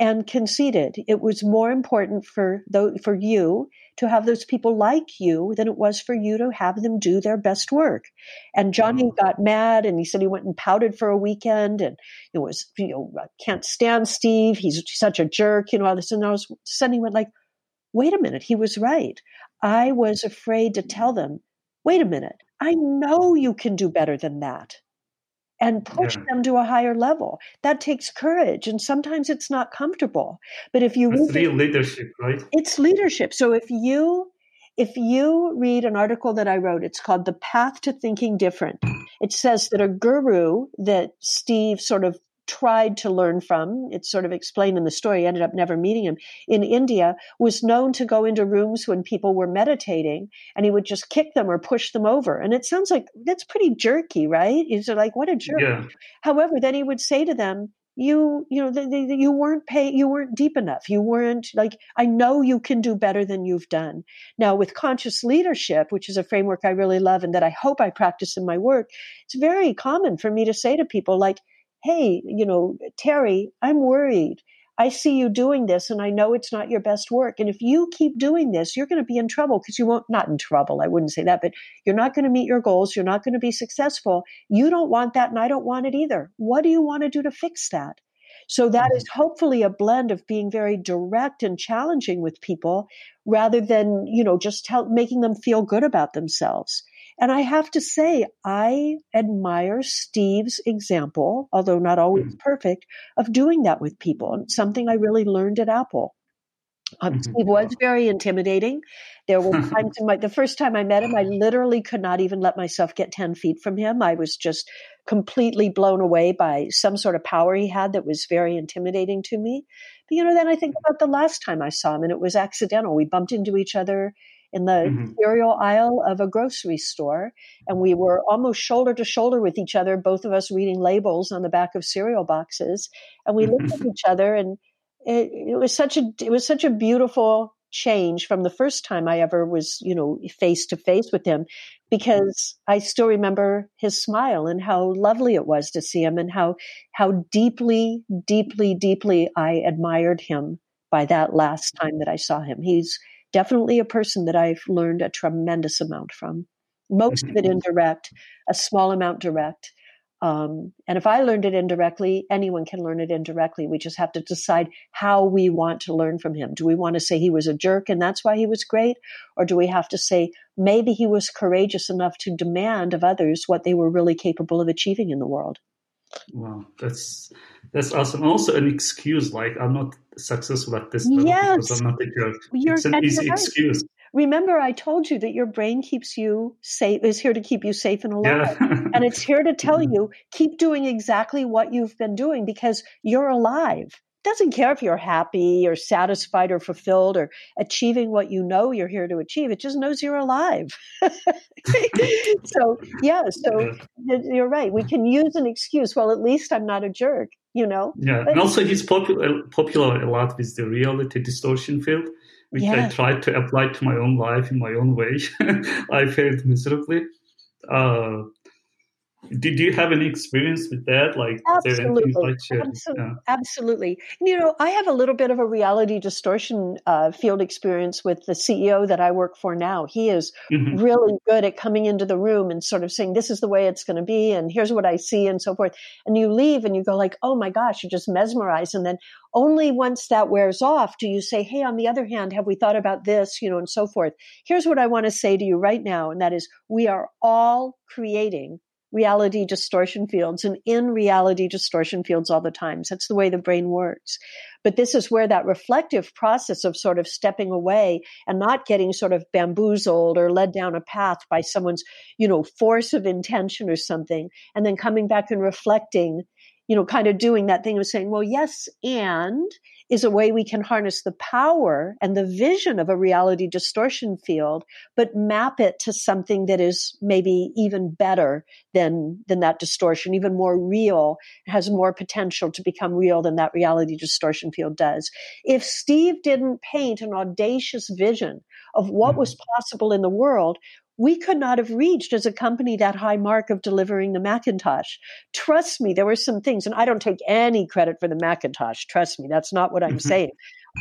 and conceded. It was more important for for you to have those people like you than it was for you to have them do their best work. And Jony mm. got mad and he said he went and pouted for a weekend and it was, you know, I can't stand Steve. He's such a jerk, you know, all this. And I was suddenly went like, wait a minute, he was right. I was afraid to tell them, wait a minute, I know you can do better than that and push yeah. them to a higher level. That takes courage, and sometimes it's not comfortable. But if you it's real leadership, right? It's leadership. So if you if you read an article that I wrote, it's called "The Path to Thinking Different." It says that a guru that Steve sort of tried to learn from, it's sort of explained in the story, ended up never meeting him, in India, was known to go into rooms when people were meditating and he would just kick them or push them over. And it sounds like that's pretty jerky, right? He's like, what a jerk. Yeah. However, then he would say to them, you you know you weren't pay you weren't deep enough you weren't like i know you can do better than you've done now with conscious leadership which is a framework i really love and that i hope i practice in my work it's very common for me to say to people like hey, you know, Terry, I'm worried. I see you doing this and I know it's not your best work. And if you keep doing this, you're going to be in trouble because you won't, not in trouble, I wouldn't say that, but you're not going to meet your goals. You're not going to be successful. You don't want that and I don't want it either. What do you want to do to fix that? So that is mm-hmm. hopefully a blend of being very direct and challenging with people rather than, you know, just tell, making them feel good about themselves. And I have to say, I admire Steve's example, although not always mm-hmm. perfect, of doing that with people. And something I really learned at Apple. Um, mm-hmm. Steve was very intimidating. There were times in my, the first time I met him, I literally could not even let myself get 10 feet from him. I was just completely blown away by some sort of power he had that was very intimidating to me. But, you know, then I think about the last time I saw him and it was accidental. We bumped into each other in the mm-hmm. cereal aisle of a grocery store. And we were almost shoulder to shoulder with each other, both of us reading labels on the back of cereal boxes. And we looked at each other and it, it was such a, it was such a beautiful change from the first time I ever was, you know, face to face with him because I still remember his smile and how lovely it was to see him and how how deeply deeply deeply I admired him by that last time that I saw him. He's definitely a person that I've learned a tremendous amount from. Most of it mm-hmm. indirect, a small amount direct. Um, and if I learned it indirectly, anyone can learn it indirectly. We just have to decide how we want to learn from him. Do we want to say he was a jerk and that's why he was great? Or do we have to say maybe he was courageous enough to demand of others what they were really capable of achieving in the world? Wow, that's that's awesome. Also, an excuse like I'm not successful at this yes. because I'm not a jerk. You're, it's an easy right. excuse. Remember, I told you that your brain keeps you safe, is here to keep you safe and alive. Yeah. and it's here to tell mm-hmm. you keep doing exactly what you've been doing because you're alive doesn't care if you're happy or satisfied or fulfilled or achieving what you know you're here to achieve. It just knows you're alive. so, yeah, so you're right. We can use an excuse. Well, at least I'm not a jerk, you know? Yeah. But, and also, he's popular, popular a lot with the reality distortion field, which yeah. I tried to apply to my own life in my own way. I failed miserably. Uh, did you have any experience with that? Like, absolutely, like absolutely, yeah. absolutely. You know, I have a little bit of a reality distortion uh, field experience with the CEO that I work for now. He is mm-hmm. really good at coming into the room and sort of saying, "This is the way it's going to be," and here's what I see, and so forth. And you leave, and you go like, "Oh my gosh!" You're just mesmerized, and then only once that wears off do you say, "Hey, on the other hand, have we thought about this?" You know, and so forth. Here's what I want to say to you right now, and that is, we are all creating reality distortion fields and in reality distortion fields all the time. So that's the way the brain works. But this is where that reflective process of sort of stepping away and not getting sort of bamboozled or led down a path by someone's, you know, force of intention or something, and then coming back and reflecting you know, kind of doing that thing of saying, well, yes, and is a way we can harness the power and the vision of a reality distortion field, but map it to something that is maybe even better than, than that distortion, even more real, has more potential to become real than that reality distortion field does. If Steve didn't paint an audacious vision of what was mm-hmm. possible in the world, we could not have reached as a company that high mark of delivering the Macintosh. Trust me, there were some things, and I don't take any credit for the Macintosh. Trust me, that's not what I'm mm-hmm. saying.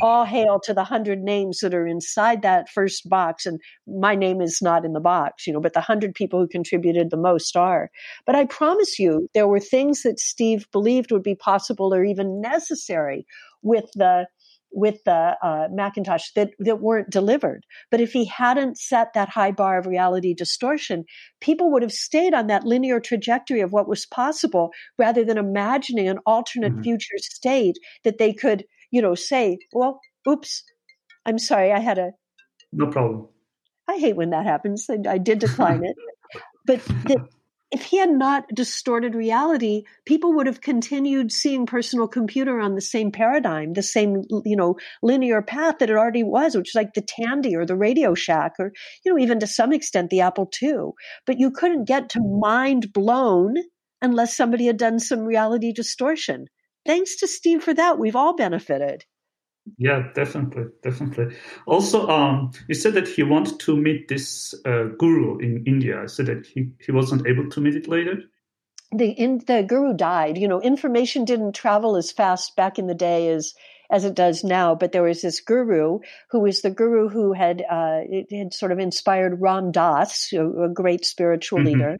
All hail to the hundred names that are inside that first box. And my name is not in the box, you know, but the hundred people who contributed the most are. But I promise you, there were things that Steve believed would be possible or even necessary with the with the uh, Macintosh that, that weren't delivered. But if he hadn't set that high bar of reality distortion, people would have stayed on that linear trajectory of what was possible rather than imagining an alternate mm-hmm. future state that they could, you know, say, well, oops, I'm sorry, I had a. No problem. I hate when that happens. I, I did decline it. But the, if he had not distorted reality, people would have continued seeing personal computer on the same paradigm, the same, you know, linear path that it already was, which is like the Tandy or the Radio Shack or, you know, even to some extent the Apple II. But you couldn't get to mind blown unless somebody had done some reality distortion. Thanks to Steve for that. We've all benefited. Yeah, definitely, definitely. Also, um, you said that he wanted to meet this uh, guru in India. I said that he, he wasn't able to meet it later. The in, the guru died. You know, information didn't travel as fast back in the day as as it does now. But there was this guru who was the guru who had uh, had sort of inspired Ram Dass, a, a great spiritual mm-hmm. leader.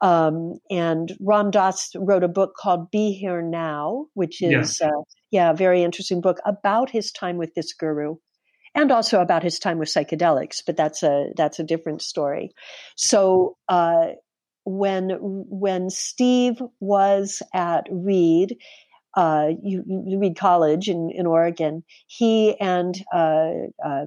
Um, and Ram Dass wrote a book called Be Here Now, which is yeah. Uh, yeah, very interesting book about his time with this guru and also about his time with psychedelics, but that's a that's a different story. So uh, when when Steve was at Reed, uh, Reed College in, in Oregon, he and uh, uh,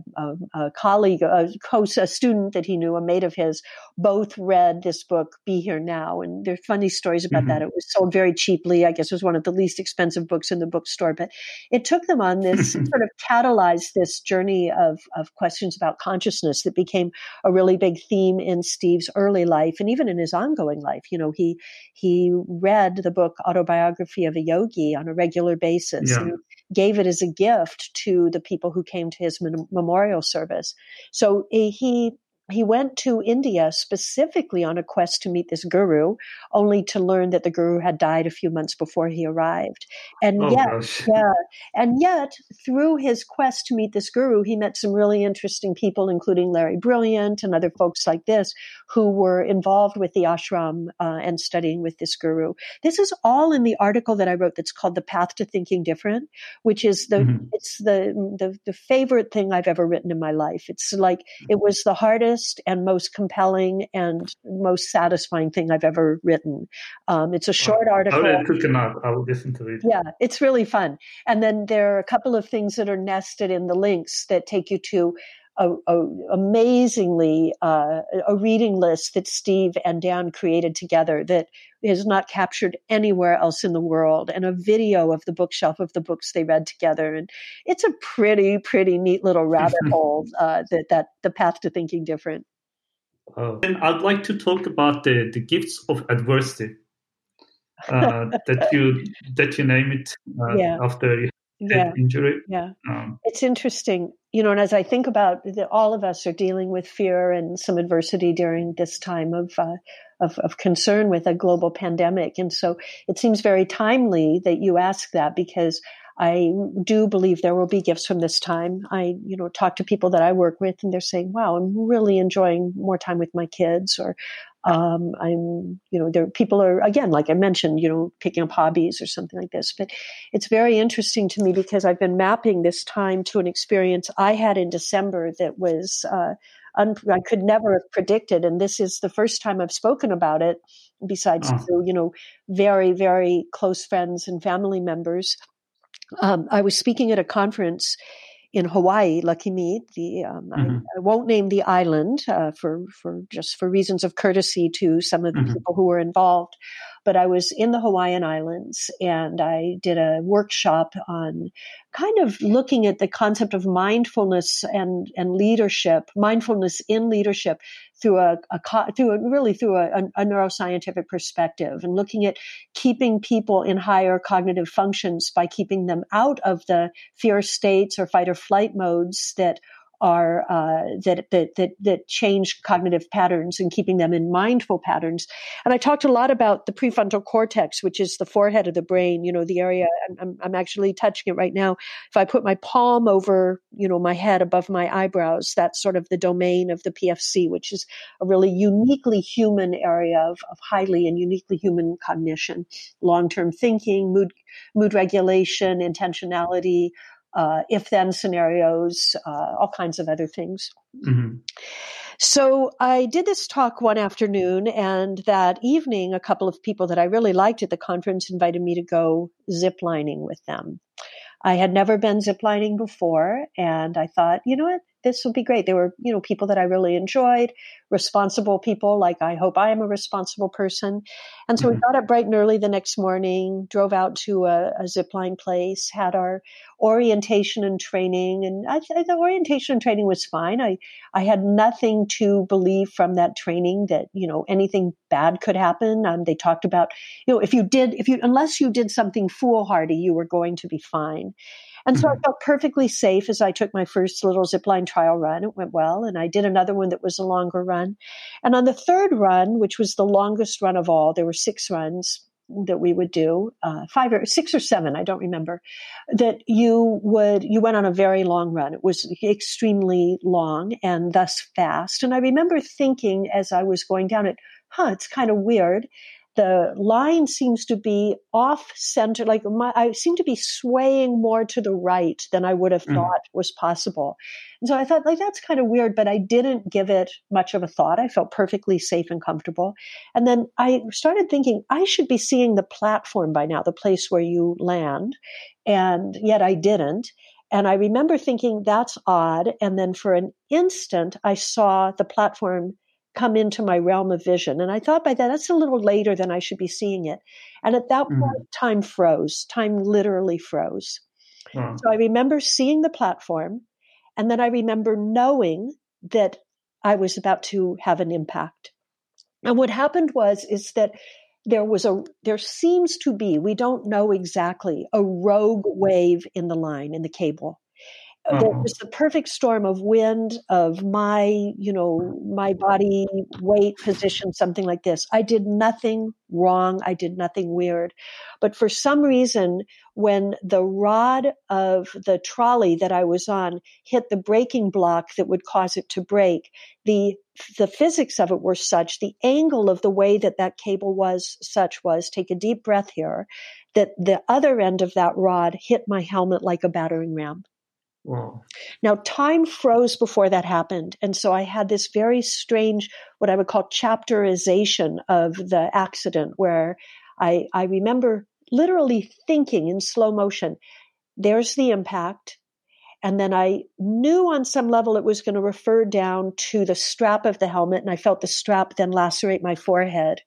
a colleague, a, co- a student that he knew, a mate of his, both read this book, Be Here Now. And there are funny stories about mm-hmm. that. It was sold very cheaply. I guess it was one of the least expensive books in the bookstore. But it took them on this sort of catalyzed this journey of, of questions about consciousness that became a really big theme in Steve's early life and even in his ongoing life. You know, he he read the book Autobiography of a Yogi on a regular basis yeah. and gave it as a gift to the people who came to his memorial service. So eh, he he went to India specifically on a quest to meet this guru, only to learn that the guru had died a few months before he arrived. And oh, yet, gosh. yeah, and yet through his quest to meet this guru, he met some really interesting people, including Larry Brilliant and other folks like this, who were involved with the ashram uh, and studying with this guru. This is all in the article that I wrote that's called "The Path to Thinking Different," which is the mm-hmm. it's the, the the favorite thing I've ever written in my life. It's like it was the hardest and most compelling and most satisfying thing I've ever written. Um, it's a short article. I will I will listen to it. Yeah, it's really fun. And then there are a couple of things that are nested in the links that take you to a, a, amazingly uh, a reading list that Steve and Dan created together that is not captured anywhere else in the world, and a video of the bookshelf of the books they read together. And it's a pretty, pretty neat little rabbit hole uh, that that the path to thinking different. Oh. And I'd like to talk about the, the gifts of adversity uh, that you that you name it uh, yeah. after yeah. injury. Yeah, um, it's interesting, you know. And as I think about that, all of us are dealing with fear and some adversity during this time of, uh, of of concern with a global pandemic, and so it seems very timely that you ask that because I do believe there will be gifts from this time. I, you know, talk to people that I work with and they're saying, wow, I'm really enjoying more time with my kids or, um, I'm, you know, there people are again, like I mentioned, you know, picking up hobbies or something like this. But it's very interesting to me because I've been mapping this time to an experience I had in December that was uh, un- I could never have predicted, and this is the first time I've spoken about it. Besides, oh. you know, very very close friends and family members um, I was speaking at a conference in Hawaii, Lakimi. The um, mm-hmm. I, I, won't name the island uh, for for just for reasons of courtesy to some of the mm-hmm. people who were involved but I was in the Hawaiian Islands and I did a workshop on kind of looking at the concept of mindfulness and, and leadership, mindfulness in leadership through a, a through a, really through a, a, neuroscientific perspective and looking at keeping people in higher cognitive functions by keeping them out of the fear states or fight or flight modes that are uh, that, that that that change cognitive patterns and keeping them in mindful patterns. And I talked a lot about the prefrontal cortex, which is the forehead of the brain. You know, the area I'm, I'm actually touching it right now. If I put my palm over, you know, my head above my eyebrows, that's sort of the domain of the PFC, which is a really uniquely human area of, of highly and uniquely human cognition, long term thinking, mood mood regulation, intentionality uh, if then scenarios, uh, all kinds of other things. Mm-hmm. So I did this talk one afternoon, and that evening, a couple of people that I really liked at the conference invited me to go ziplining with them. I had never been ziplining before, and I thought, you know what, this would be great. There were, you know, people that I really enjoyed, responsible people, like I hope I am a responsible person. And so mm-hmm. we got up bright and early the next morning, drove out to a, a zipline place, had our orientation and training. And I, the orientation and training was fine. I, I had nothing to believe from that training that, you know, anything bad could happen. Um, they talked about, you know, if you did, if you, unless you did something foolhardy, you were going to be fine. And so I mm-hmm. felt perfectly safe as I took my first little zipline trial run. It went well. And I did another one that was a longer run. And on the third run, which was the longest run of all, there were six runs that we would do, uh, five or six or seven, I don't remember, that you would, you went on a very long run. It was extremely long and thus fast. And I remember thinking as I was going down it, huh, it's kind of weird the line seems to be off center. Like my, I seem to be swaying more to the right than I would have mm. thought was possible. And so I thought, like, that's kind of weird, but I didn't give it much of a thought. I felt perfectly safe and comfortable. And then I started thinking, I should be seeing the platform by now, the place where you land. And yet I didn't. And I remember thinking, that's odd. And then for an instant, I saw the platform come into my realm of vision. And I thought by that, that's a little later than I should be seeing it. And at that mm-hmm. point, time froze. Time literally froze. So I remember seeing the platform. And then I remember knowing that I was about to have an impact. And what happened was, is that there was a, there seems to be, we don't know exactly, a rogue wave in the line, in the cable uh-huh. there was the perfect storm of wind of my you know my body weight position something like this. I did nothing wrong. I did nothing weird. But for some reason when the rod of the trolley that i was on hit the braking block that would cause it to break the the physics of it were such the angle of the way that that cable was such was take a deep breath here that the other end of that rod hit my helmet like a battering ram Wow. Now, time froze before that happened. And so I had this very strange, what I would call chapterization of the accident, where I, I remember literally thinking in slow motion, there's the impact. And then I knew on some level it was going to refer down to the strap of the helmet. And I felt the strap then lacerate my forehead.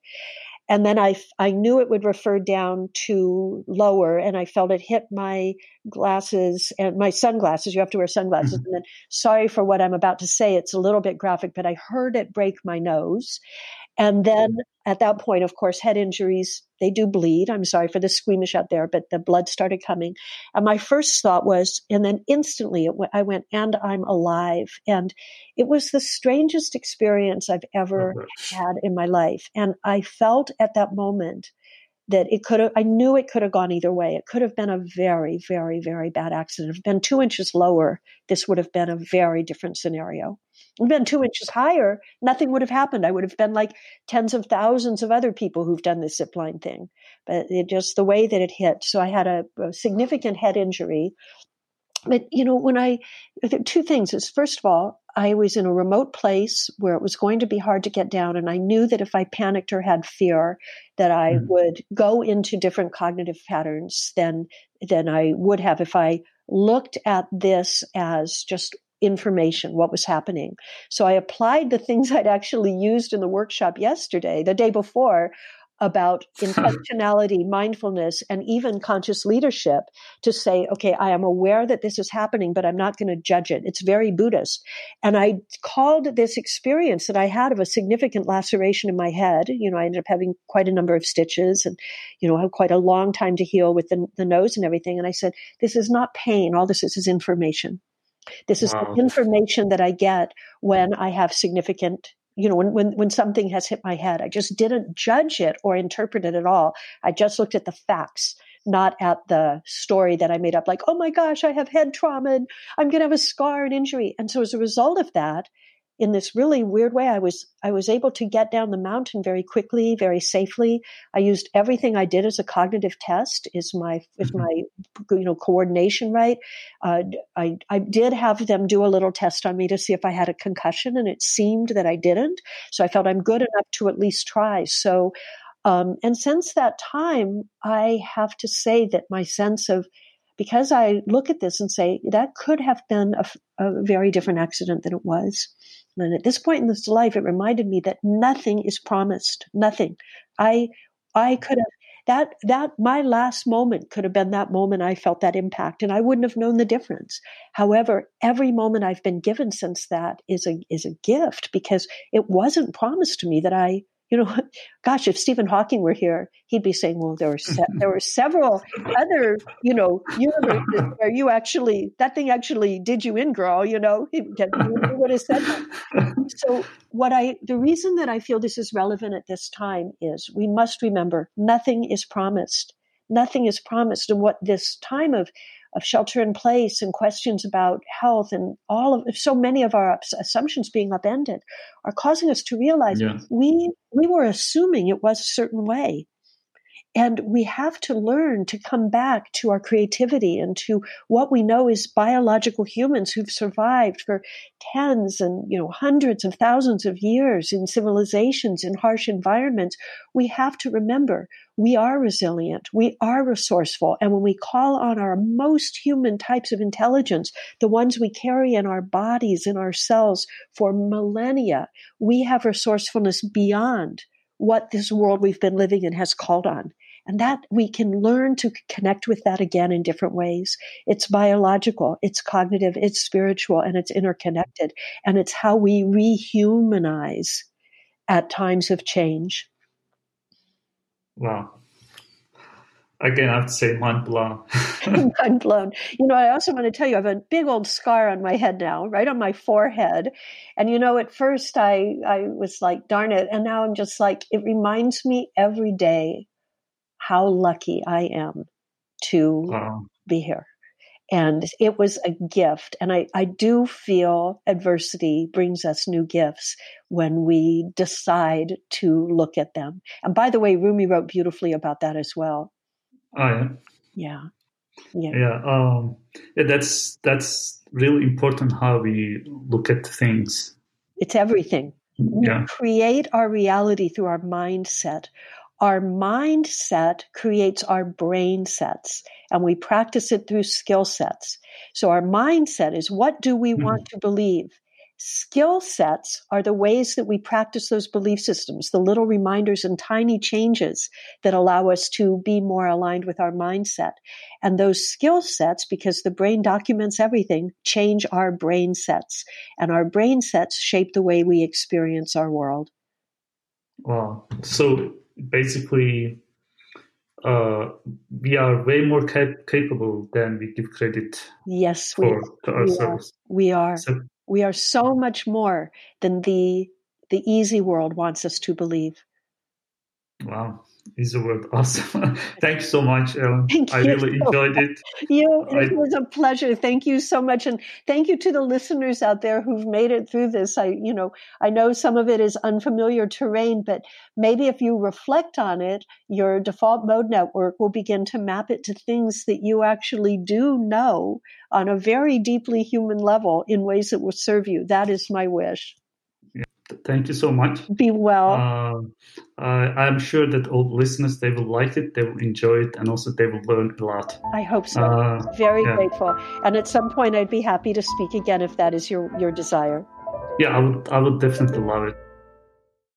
And then I, I knew it would refer down to lower and I felt it hit my glasses and my sunglasses. You have to wear sunglasses. Mm-hmm. And then sorry for what I'm about to say. It's a little bit graphic, but I heard it break my nose. And then at that point, of course, head injuries, they do bleed. I'm sorry for the squeamish out there, but the blood started coming. And my first thought was, and then instantly went, I went, and I'm alive. And it was the strangest experience I've ever had in my life. And I felt at that moment that it could have, I knew it could have gone either way. It could have been a very, very, very bad accident. If it been two inches lower, this would have been a very different scenario been two inches higher, nothing would have happened. I would have been like tens of thousands of other people who've done this zipline thing. But it just the way that it hit. So I had a, a significant head injury. But you know, when I two things is first of all, I was in a remote place where it was going to be hard to get down, and I knew that if I panicked or had fear, that I mm. would go into different cognitive patterns than than I would have if I looked at this as just information, what was happening. So I applied the things I'd actually used in the workshop yesterday, the day before, about intentionality, mindfulness, and even conscious leadership to say, okay, I am aware that this is happening, but I'm not going to judge it. It's very Buddhist. And I called this experience that I had of a significant laceration in my head. You know, I ended up having quite a number of stitches and, you know, quite a long time to heal with the, the nose and everything. And I said, this is not pain. All this is is information. This is wow. the information that I get when I have significant you know, when, when, when something has hit my head, I just didn't judge it or interpret it at all. I just looked at the facts, not at the story that I made up, like, oh my gosh, I have head trauma and I'm going to have a scar and injury. And so as a result of that, in this really weird way. I was I was able to get down the mountain very quickly, very safely. I used everything I did as a cognitive test. Is my is mm-hmm. my you know coordination right? Uh, I I did have them do a little test on me to see if I had a concussion, and it seemed that I didn't. So I felt I'm good enough to at least try. So. Um, and since that time, I have to say that my sense of because I look at this and say that could have been a, a very different accident than it was. And at this point in this life, it reminded me that nothing is promised. Nothing. I I could have that that my last moment could have been that moment I felt that impact, and I wouldn't have known the difference. However, every moment I've been given since that is a is a gift because it wasn't promised to me that I you know, gosh, if Stephen Hawking were here, he'd be saying, "Well, there were se- there were several other, you know, universes where you actually that thing actually did you in, girl." You know, he, he would have said that. So, what I the reason that I feel this is relevant at this time is we must remember nothing is promised. Nothing is promised, and what this time of of shelter in place and questions about health and all of so many of our assumptions being upended are causing us to realize yeah. we we were assuming it was a certain way and we have to learn to come back to our creativity and to what we know is biological humans who've survived for tens and you know hundreds of thousands of years in civilizations in harsh environments we have to remember we are resilient we are resourceful and when we call on our most human types of intelligence the ones we carry in our bodies in our cells for millennia we have resourcefulness beyond what this world we've been living in has called on. And that we can learn to connect with that again in different ways. It's biological, it's cognitive, it's spiritual, and it's interconnected. And it's how we rehumanize at times of change. Wow again, I have to say, mind blown. mind blown. You know, I also want to tell you, I have a big old scar on my head now, right on my forehead. And you know, at first I I was like, darn it, and now I'm just like, it reminds me every day how lucky I am to wow. be here. And it was a gift. And I, I do feel adversity brings us new gifts when we decide to look at them. And by the way, Rumi wrote beautifully about that as well. Oh yeah. Yeah. Yeah. Yeah. Um, yeah. That's that's really important how we look at things. It's everything. We yeah. create our reality through our mindset. Our mindset creates our brain sets, and we practice it through skill sets. So our mindset is what do we mm-hmm. want to believe? Skill sets are the ways that we practice those belief systems, the little reminders and tiny changes that allow us to be more aligned with our mindset. And those skill sets, because the brain documents everything, change our brain sets. And our brain sets shape the way we experience our world. Wow. So basically, uh, we are way more cap- capable than we give credit yes, for we, to ourselves. We are. We are. So we are so much more than the the easy world wants us to believe. Wow. Easy word Awesome. Thank you so much, Ellen. Thank I really so enjoyed it. You, it I, was a pleasure. Thank you so much. And thank you to the listeners out there who've made it through this. I, you know, I know some of it is unfamiliar terrain, but maybe if you reflect on it, your default mode network will begin to map it to things that you actually do know on a very deeply human level in ways that will serve you. That is my wish. Thank you so much. Be well. Uh, I'm sure that all listeners they will like it, they will enjoy it, and also they will learn a lot. I hope so. Uh, Very yeah. grateful. And at some point, I'd be happy to speak again if that is your your desire. Yeah, I would. I would definitely love it.